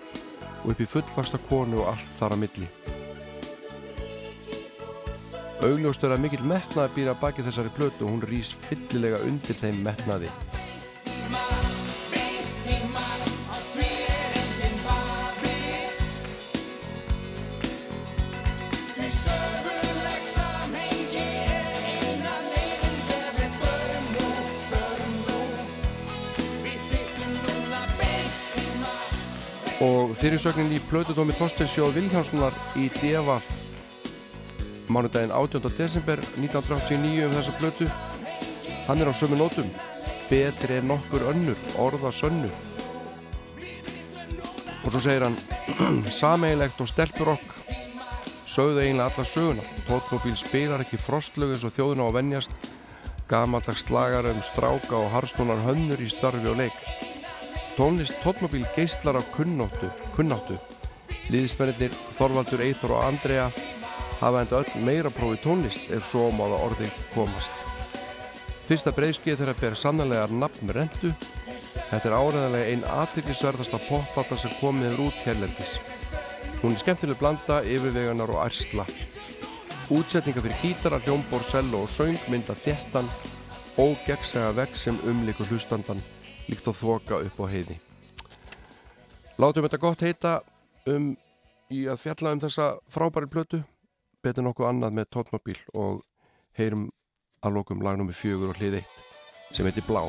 og upp í fullfasta konu og allt þar að milli. Augljóstur að mikill metnaði býra baki þessari plötu og hún rýst fyllilega undir þeim metnaði. Fyrirsögnin í Plötudómi Þorsteinsjóð Viljánssonar í DFF mánudaginn 18. desember 1989 um þessa plötu. Hann er á sömu nótum. Betri er nokkur önnur, orða sönnu. Og svo segir hann sameigilegt og stelpurokk sögðu eiginlega alla söguna. Tótmobíl spilar ekki frostlög eins og þjóðuna á vennjast gamaldags slagar um stráka og harstunar hönnur í starfi og leik tónlist tónmobil geistlar af kunnáttu, kunnáttu. Líðismennir Þorvaldur, Eithor og Andrea hafa enda öll meira prófi tónlist ef svo máða orði komast. Fyrsta breyðskið þeirra ber sannlega nafn með rendu. Þetta er áræðanlega einn aðtrygglisverðasta popbata sem komið er út hérlendis. Hún er skemmtileg blanda, yfirveganar og ærsla. Útsetninga fyrir gítara, hljómbor, sello og söng mynda þettan og gegnsæga vegg sem umlikur hlustandan líkt og þoka upp á heiði. Látum þetta gott heita um í að fjalla um þessa frábæri plötu. Betur nokkuð annað með tótmobíl og heyrum að lokum lagnum við fjögur og hlið eitt sem heitir Blá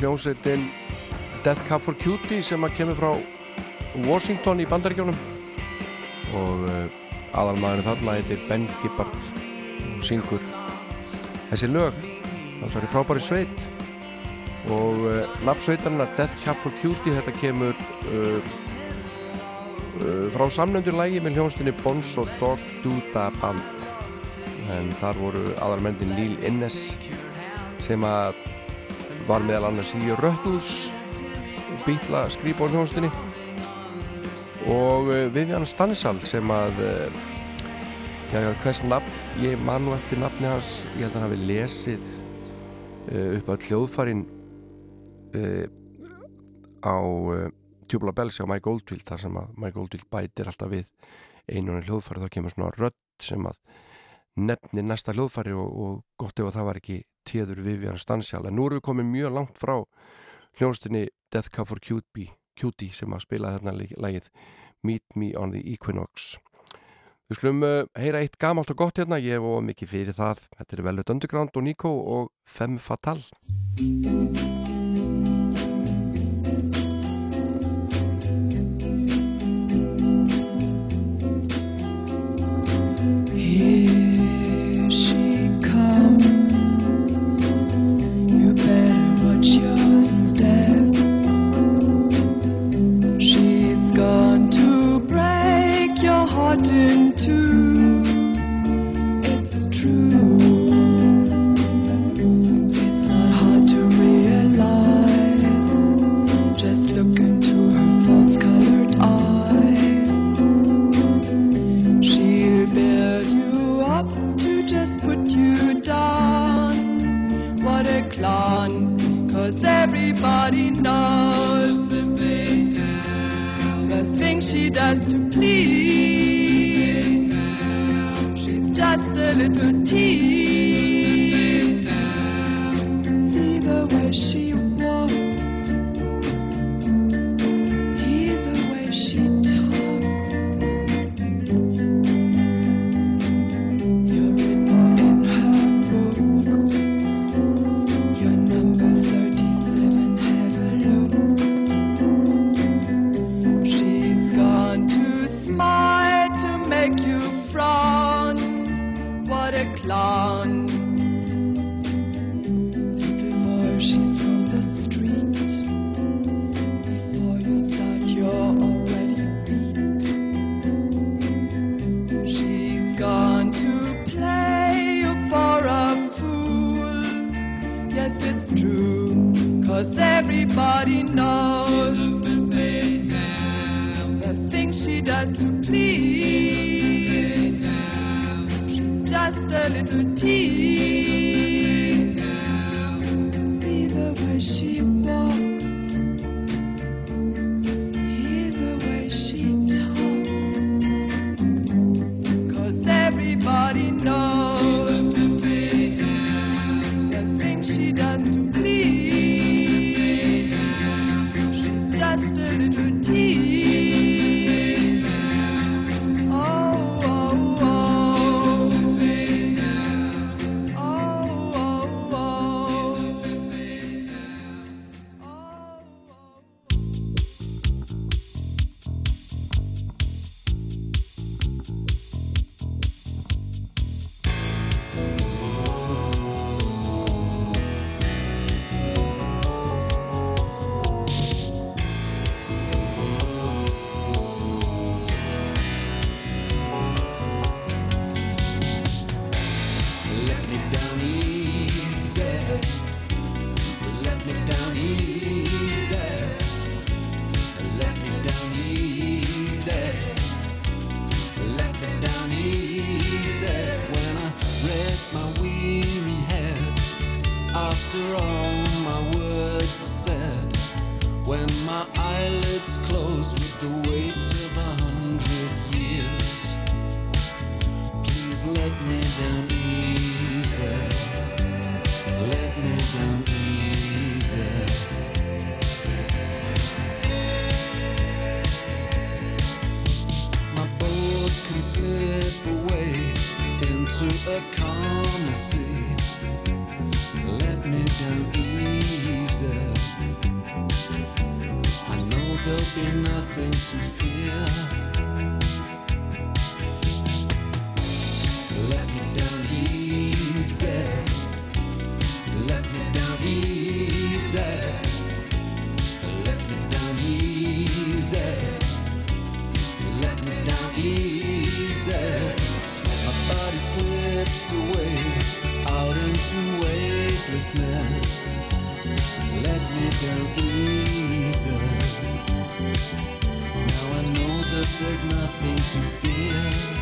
hljómsveitin Death Cab for Cutie sem að kemur frá Washington í bandaríkjónum og uh, aðalmaðurinn þarna heitir Ben Gibbard og syngur þessi lög þessari frábæri sveit. Og uh, nafnsveitarna Death Cab for Cutie þetta kemur uh, uh, frá samnöndur lægi með hljónstinni Bones og Dog Duda Band. En þar voru aðalmendin Neil Innes sem að var meðal annars í Röttles bítla skrýpa á hljónstinni og uh, Vivian Stanisal sem að uh, já, hvers nafn, ég man nú eftir nafni hans, ég held að hann hafi lesið uh, upp á hljóðfarin á Tjúbla Bells á Mike Oldfield þar sem að Mike Oldfield bætir alltaf við einunni hljóðfari þá kemur svona rödd sem að nefnir næsta hljóðfari og, og gott ef að það var ekki tíður Vivian Stanisal en nú erum við komið mjög langt frá hljónstinni Death Cab for Cutie, Cutie sem að spila þarna lægið Meet Me on the Equinox Við slum uh, heyra eitt gamalt og gott hérna, ég ofað mikið fyrir það. Þetta er Velvet Underground og Nico og Femme Fatale. to away out into weightlessness. Let me down easy. Now I know that there's nothing to fear.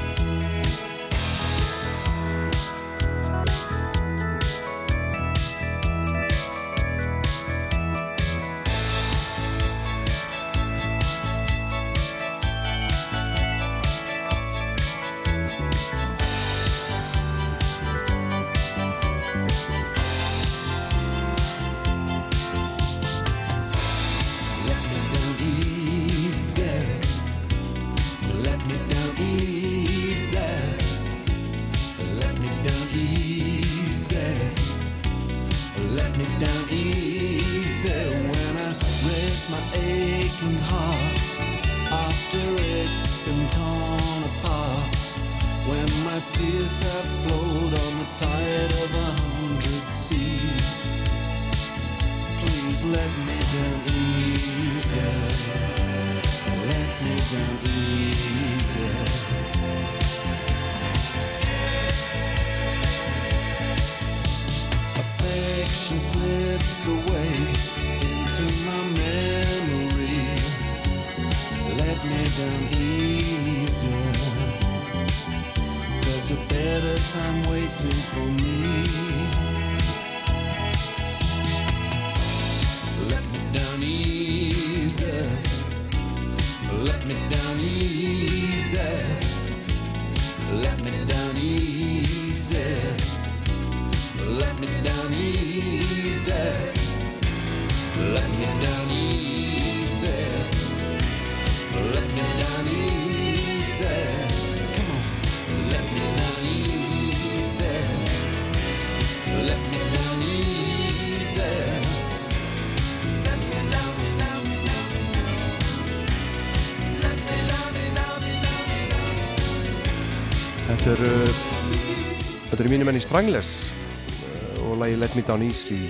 Í Strangless uh, og lagi Let Me Down Easy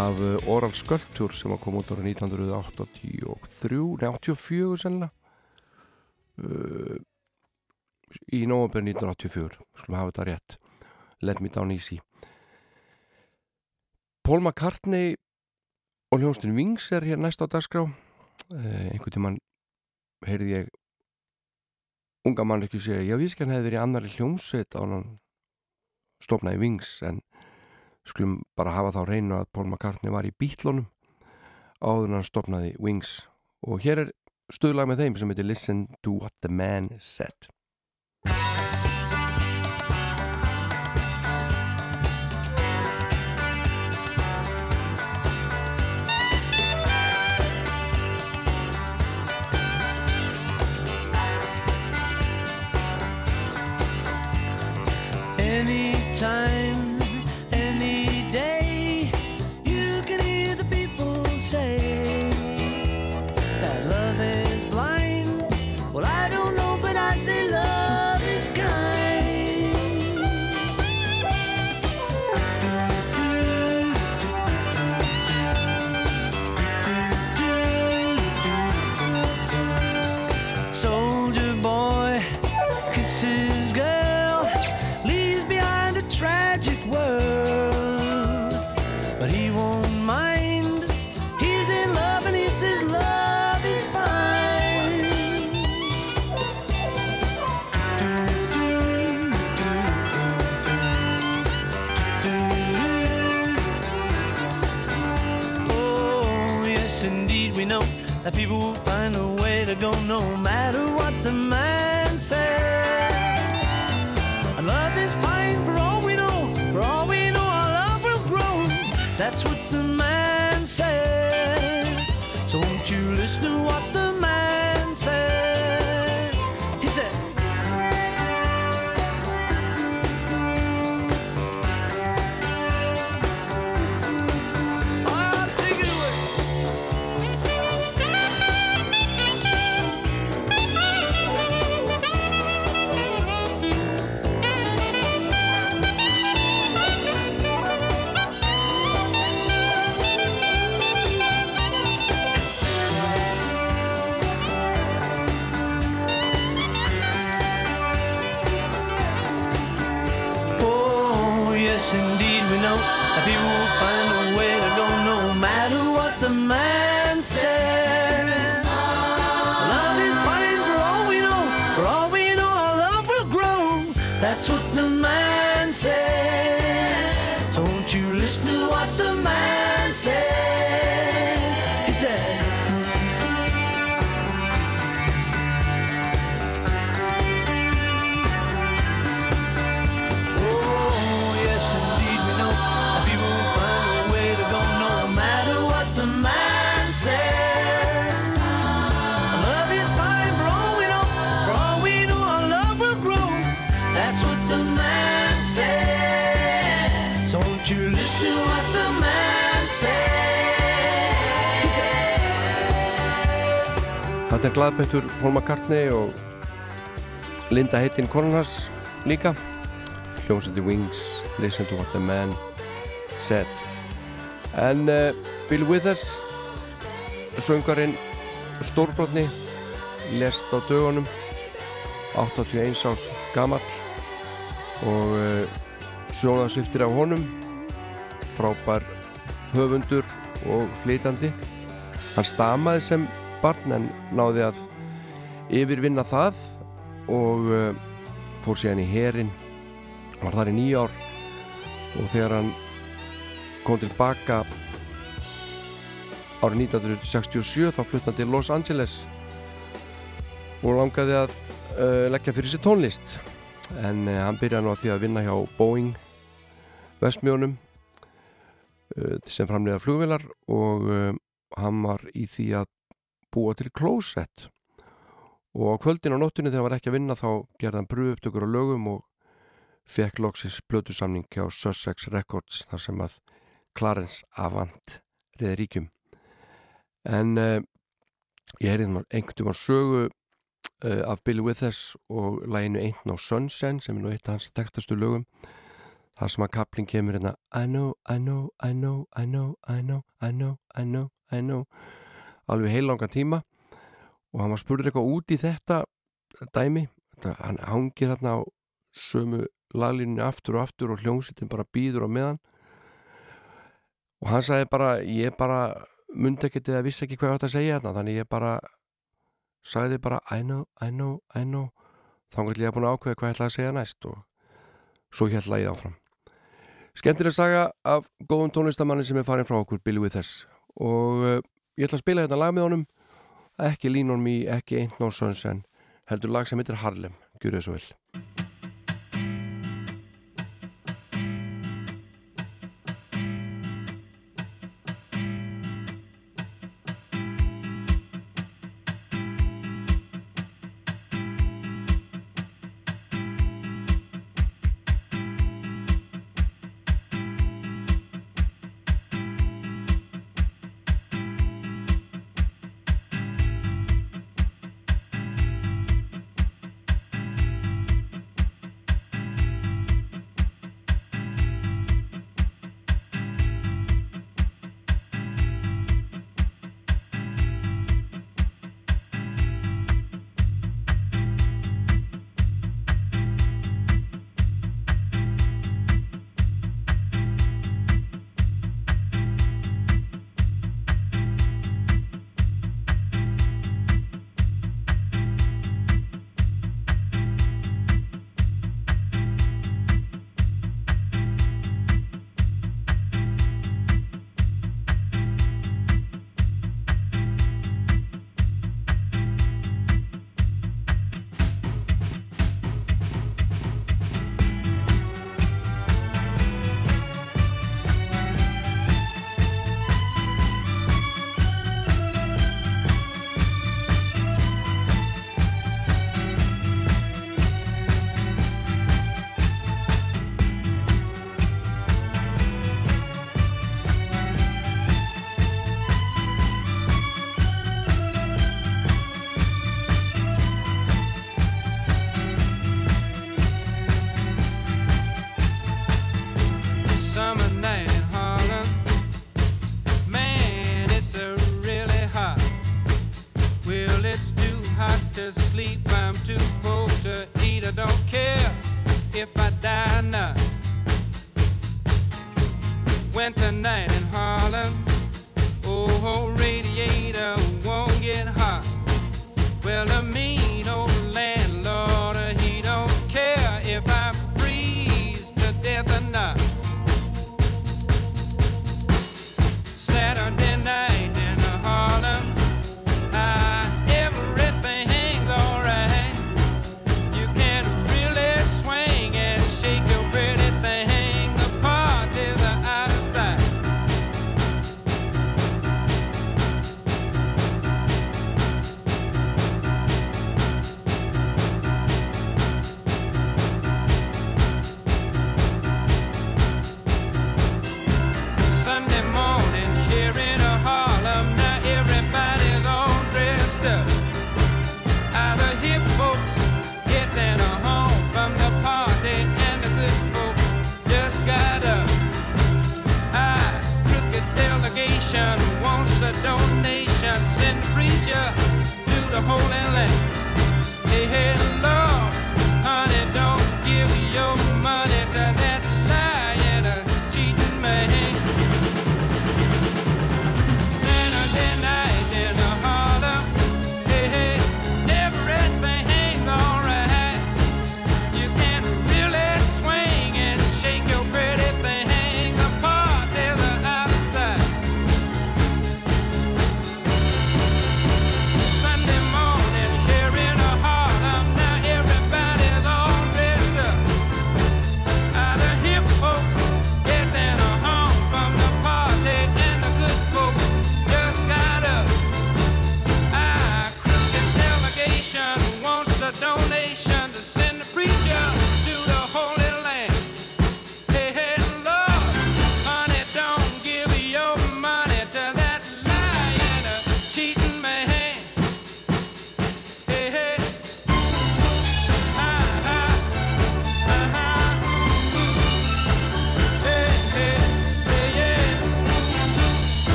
af uh, Oral Sculpture sem að koma út ára 1983 nei 84 sennilega. Uh, í november 1984 skulum hafa þetta rétt. Let Me Down Easy. Paul McCartney og hljónstin Wings er hér næst á dagskrá. Uh, einhvern tímann heyrði ég unga mann ekki segja, já vísk hann hefði verið annari hljómsveit á hann stofnaði Wings en skulum bara hafa þá reynu að Paul McCartney var í bítlunum áður hann stofnaði Wings. Og hér er stuðlag með þeim sem heitir Listen to what the man said. Anytime, any But he won't mind. He's in love and he says love is fine. Oh, yes, indeed, we know that people will find a way to go no man Þetta er glaðbættur Paul McCartney og Linda heitin Kornars líka. Hljómsætti Wings Listen to what the man said. En uh, Bill Withers söngarinn stórbrotni lest á dögunum 81 ás gamall og uh, sjónasviftir af honum frábær höfundur og flytandi hann stamaði sem barn en náði að yfirvinna það og uh, fór síðan í herin var þar í nýjár og þegar hann kom tilbaka árið 1967 þá flutt hann til Los Angeles og langaði að uh, leggja fyrir sér tónlist. En uh, hann byrjaði nú að því að vinna hjá Boeing Vestmjónum uh, sem framlega flugvilar og hann var í því að búa til klósett. Og á kvöldin á nóttunni þegar hann var ekki að vinna þá gerði hann brú upptökur á lögum og fekk loksis blötusamning hjá Sussex Records þar sem að Clarence Avant reyði ríkjum. En uh, ég heyrði einhvern tíma sögu uh, af Billy Withers og læginu Ain't No Sunshine sem er nú eitt af hans þekktastu lögum. Þar sem að kapling kemur hérna I know, I know, I know, I know, I know, I know, I know, I know alveg heilangan tíma. Og hann var spurður eitthvað út í þetta dæmi, hann hangir hérna á sömu laglínunni aftur og aftur og hljómsveitin bara býður á meðan. Og hann sagði bara ég bara myndi ekkert eða vissi ekki hvað ég átt að segja hérna þannig ég bara sagði bara I know, I know, I know. Þá hann gæti að búin að ákveða hvað ég ætlaði að segja næst og svo ég áfram. Skemmtileg saga af góðum tónlistamanni sem er farin frá okkur Billy Withers. Og ég ætla að spila þetta lag með honum. Ekki Lean on Me, ekki Ain't No Sunshine heldur lag sem heitir Harlem. Gjur þið svo vel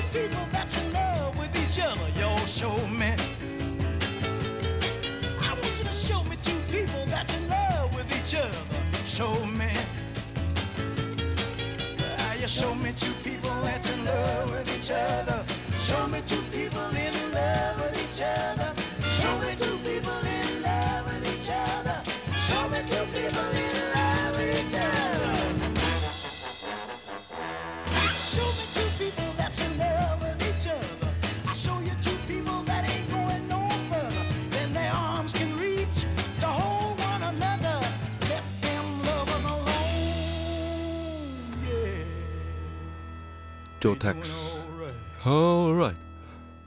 Take it Jotex Alright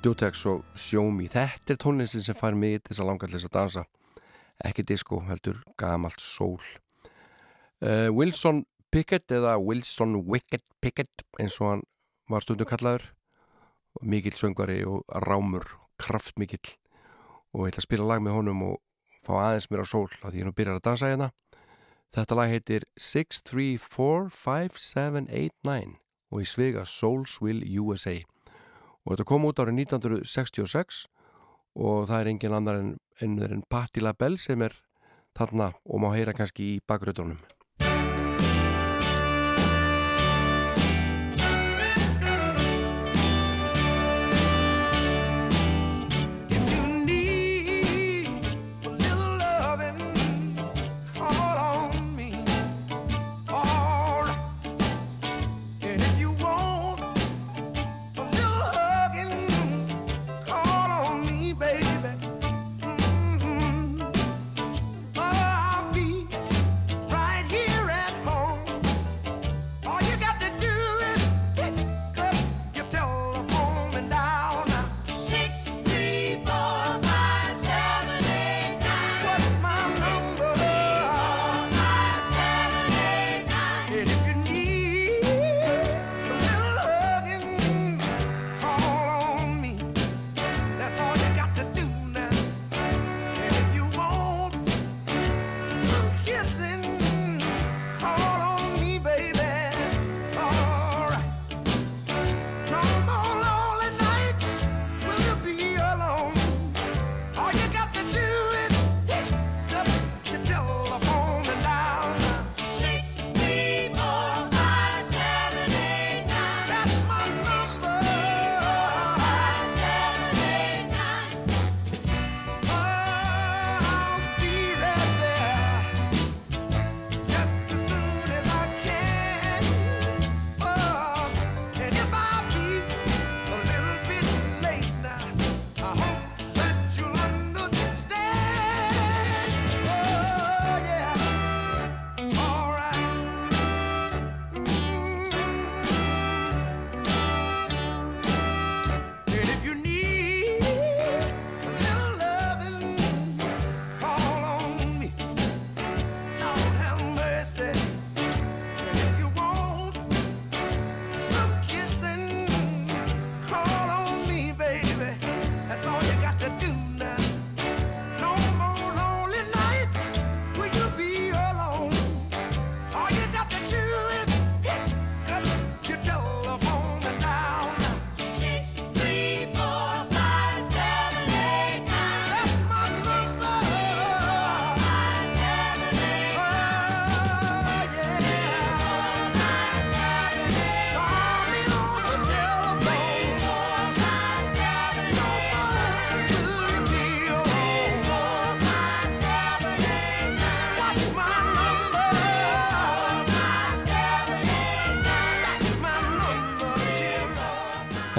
Jotex og Show Me Þetta er tónlistin sem fær mig þess að langa til þess að dansa. Ekki disco, heldur gamalt sól uh, Wilson Pickett eða Wilson Wicked Pickett eins og hann var stundum kallaður. Mikill söngvari og rámur kraftmikill. Og ég ætla að spila lag með honum og fá aðeins mér á sól að því hann byrjar að dansa hérna. Þetta lag heitir 6345789 og í svega Soulsville USA og þetta kom út árið 1966 og það er engin annar en, en, Patti LaBelle sem er þarna og má heyra kannski í bakgröðunum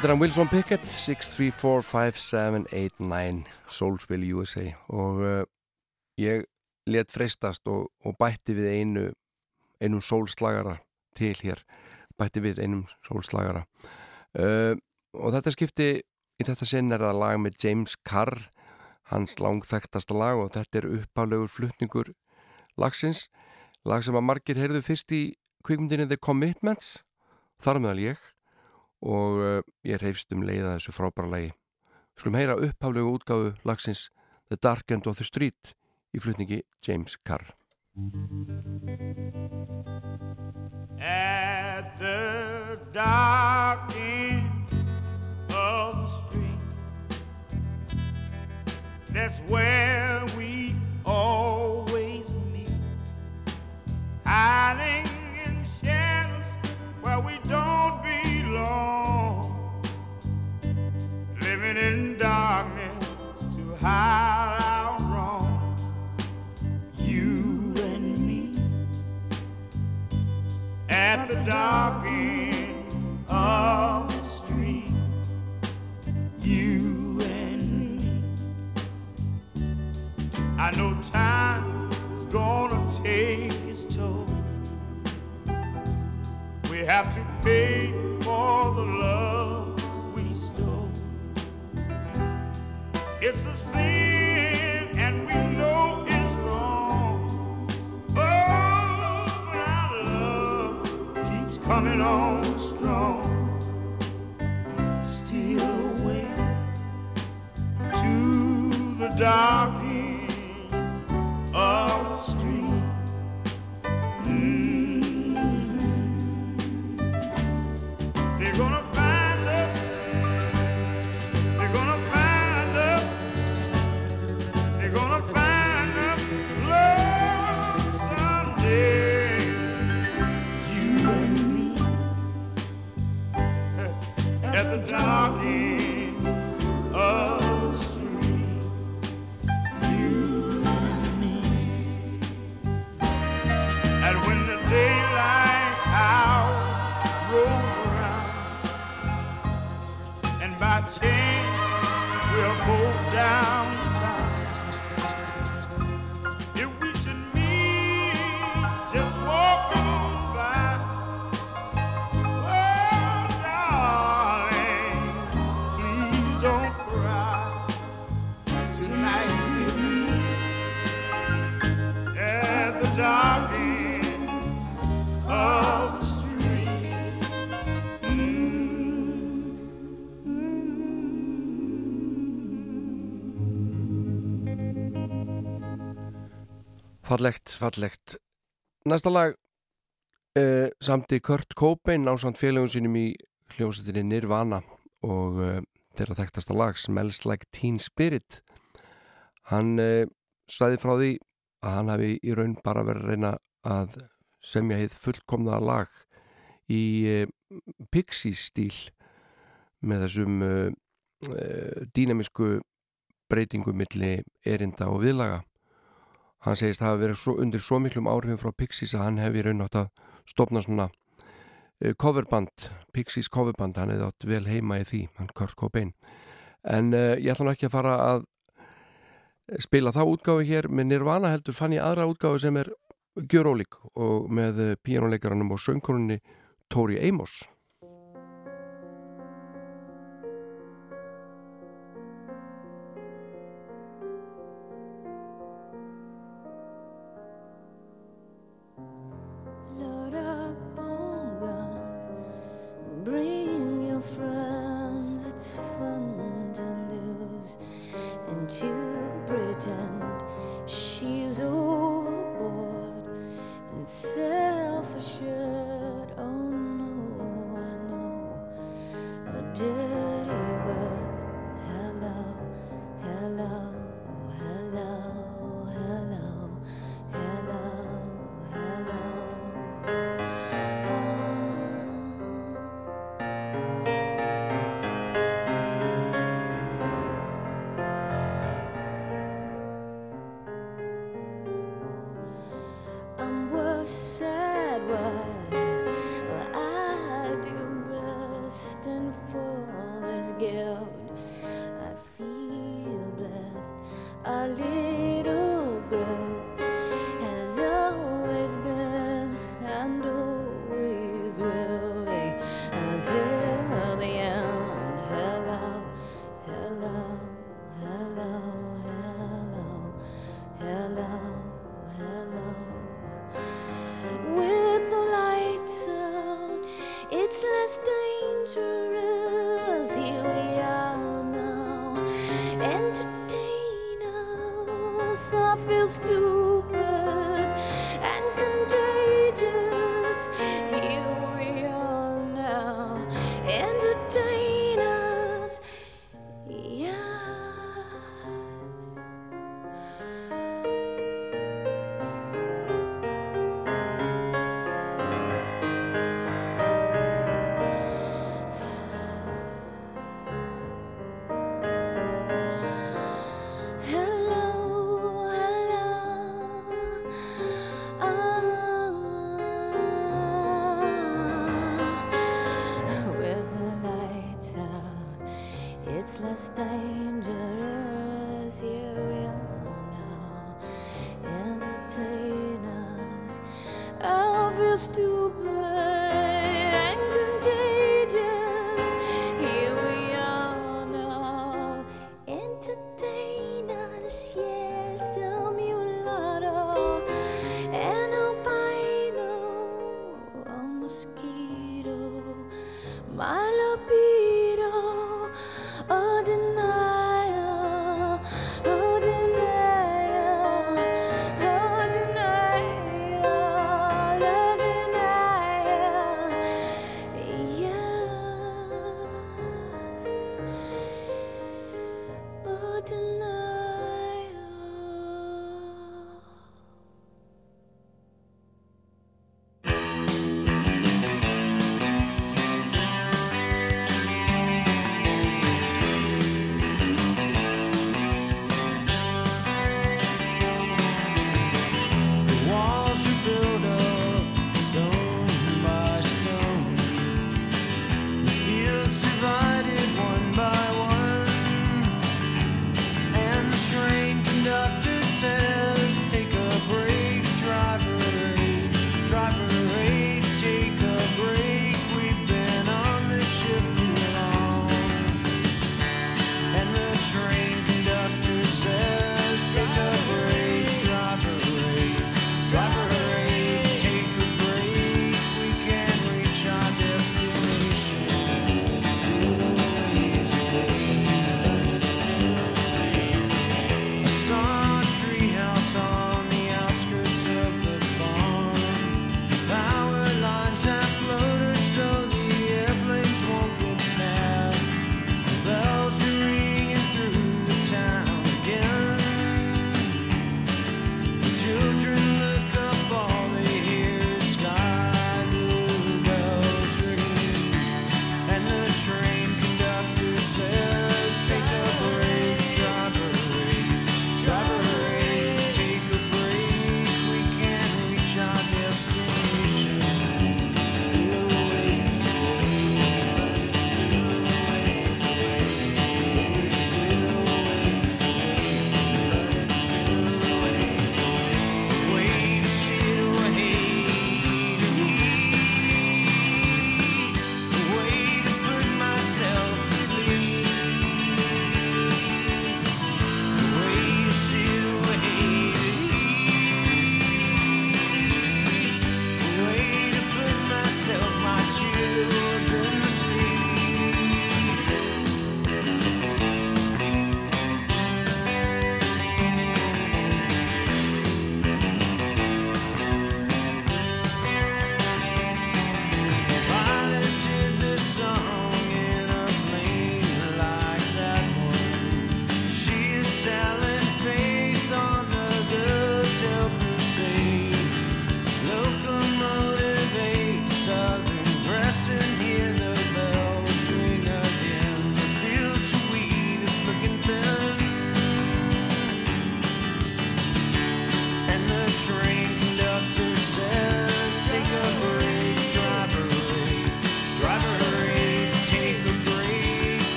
Þetta er hann Wilson Pickett 6345789 Soulsville USA og uh, ég let freistast og, og bætti við einu einum sólslagara til hér. Bætti við einum sólslagara. Uh, og þetta skipti í þetta sinn er það lag með James Carr hans langþæktasta lag og þetta er uppálegur flutningur lagsins. Lag sem að margir heyrðu fyrst í kvikmyndinni The Commitments þar meðal ég og uh, ég reyfst um leiða þessu frábæra lagi. Skulum heyra upphaflegu útgáfu lagsins The Dark End of the Street í flutningi James Carr. at the dark end of the street. That's where we always meet, hiding in darkness to hide our wrong. You and me at the dark end of the street. You and me. I know time is gonna take its toll. We have to pay for the love It's a sin, and we know it's wrong. Oh, but our love keeps coming on strong. Steal away to the dark Fallegt, fallegt. Næsta lag uh, samti Kurt Cobain á samt félagum sínum í hljómsveitinni Nirvana og uh, þeirra þekktasta lag Smells Like Teen Spirit. Hann uh, sæði frá því að hann hafi í raun bara verið að reyna að semja heið fullkomna lag í Pixie stíl með þessum dýnamisku breytingum milli erinda og viðlaga. Hann segist hafa verið svo, undir svo miklum áhrifum frá Pixies að hann hefði raun átt að stopna svona uh, coverband, Pixies coverband, hann hefði átt vel heima í því, hann Kurt Cobain. En uh, ég ætla nú ekki að fara að spila þá útgáfi hér með Nirvana heldur fann ég aðra útgáfi sem er gjörólík og með uh, píjónuleikaranum og söngkonunni Tori Amos.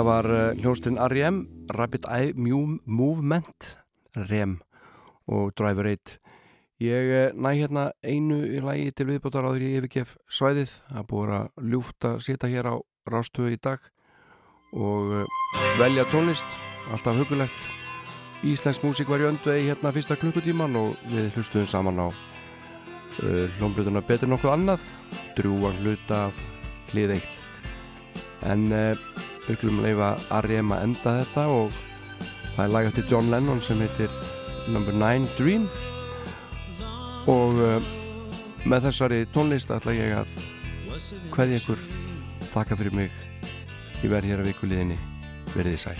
Þetta var eh, hljóstinn R.E.M. Rapid Eye Movement R.E.M. og Driver 8 Ég eh, næ hérna einu í lægi til viðbótar á því ég yfirgef svæðið að búið að ljúfta setja hér á rástöðu í dag og eh, velja tónlist alltaf hugulegt Íslensk músík var í öndu eða hérna fyrsta klukkutíman og við hlustuðum saman á uh, hljómblutuna betur nokkuð annað drúan hluta af hlið eitt en uh, Við glumum leifa R.E.M. að enda þetta og það er lagat til John Lennon sem heitir Number 9 Dream. Og uh, með þessari tónlist ætla ég að hverja ykkur þakka fyrir mig. Ég verð hér að vikulíðinni verðið sæl.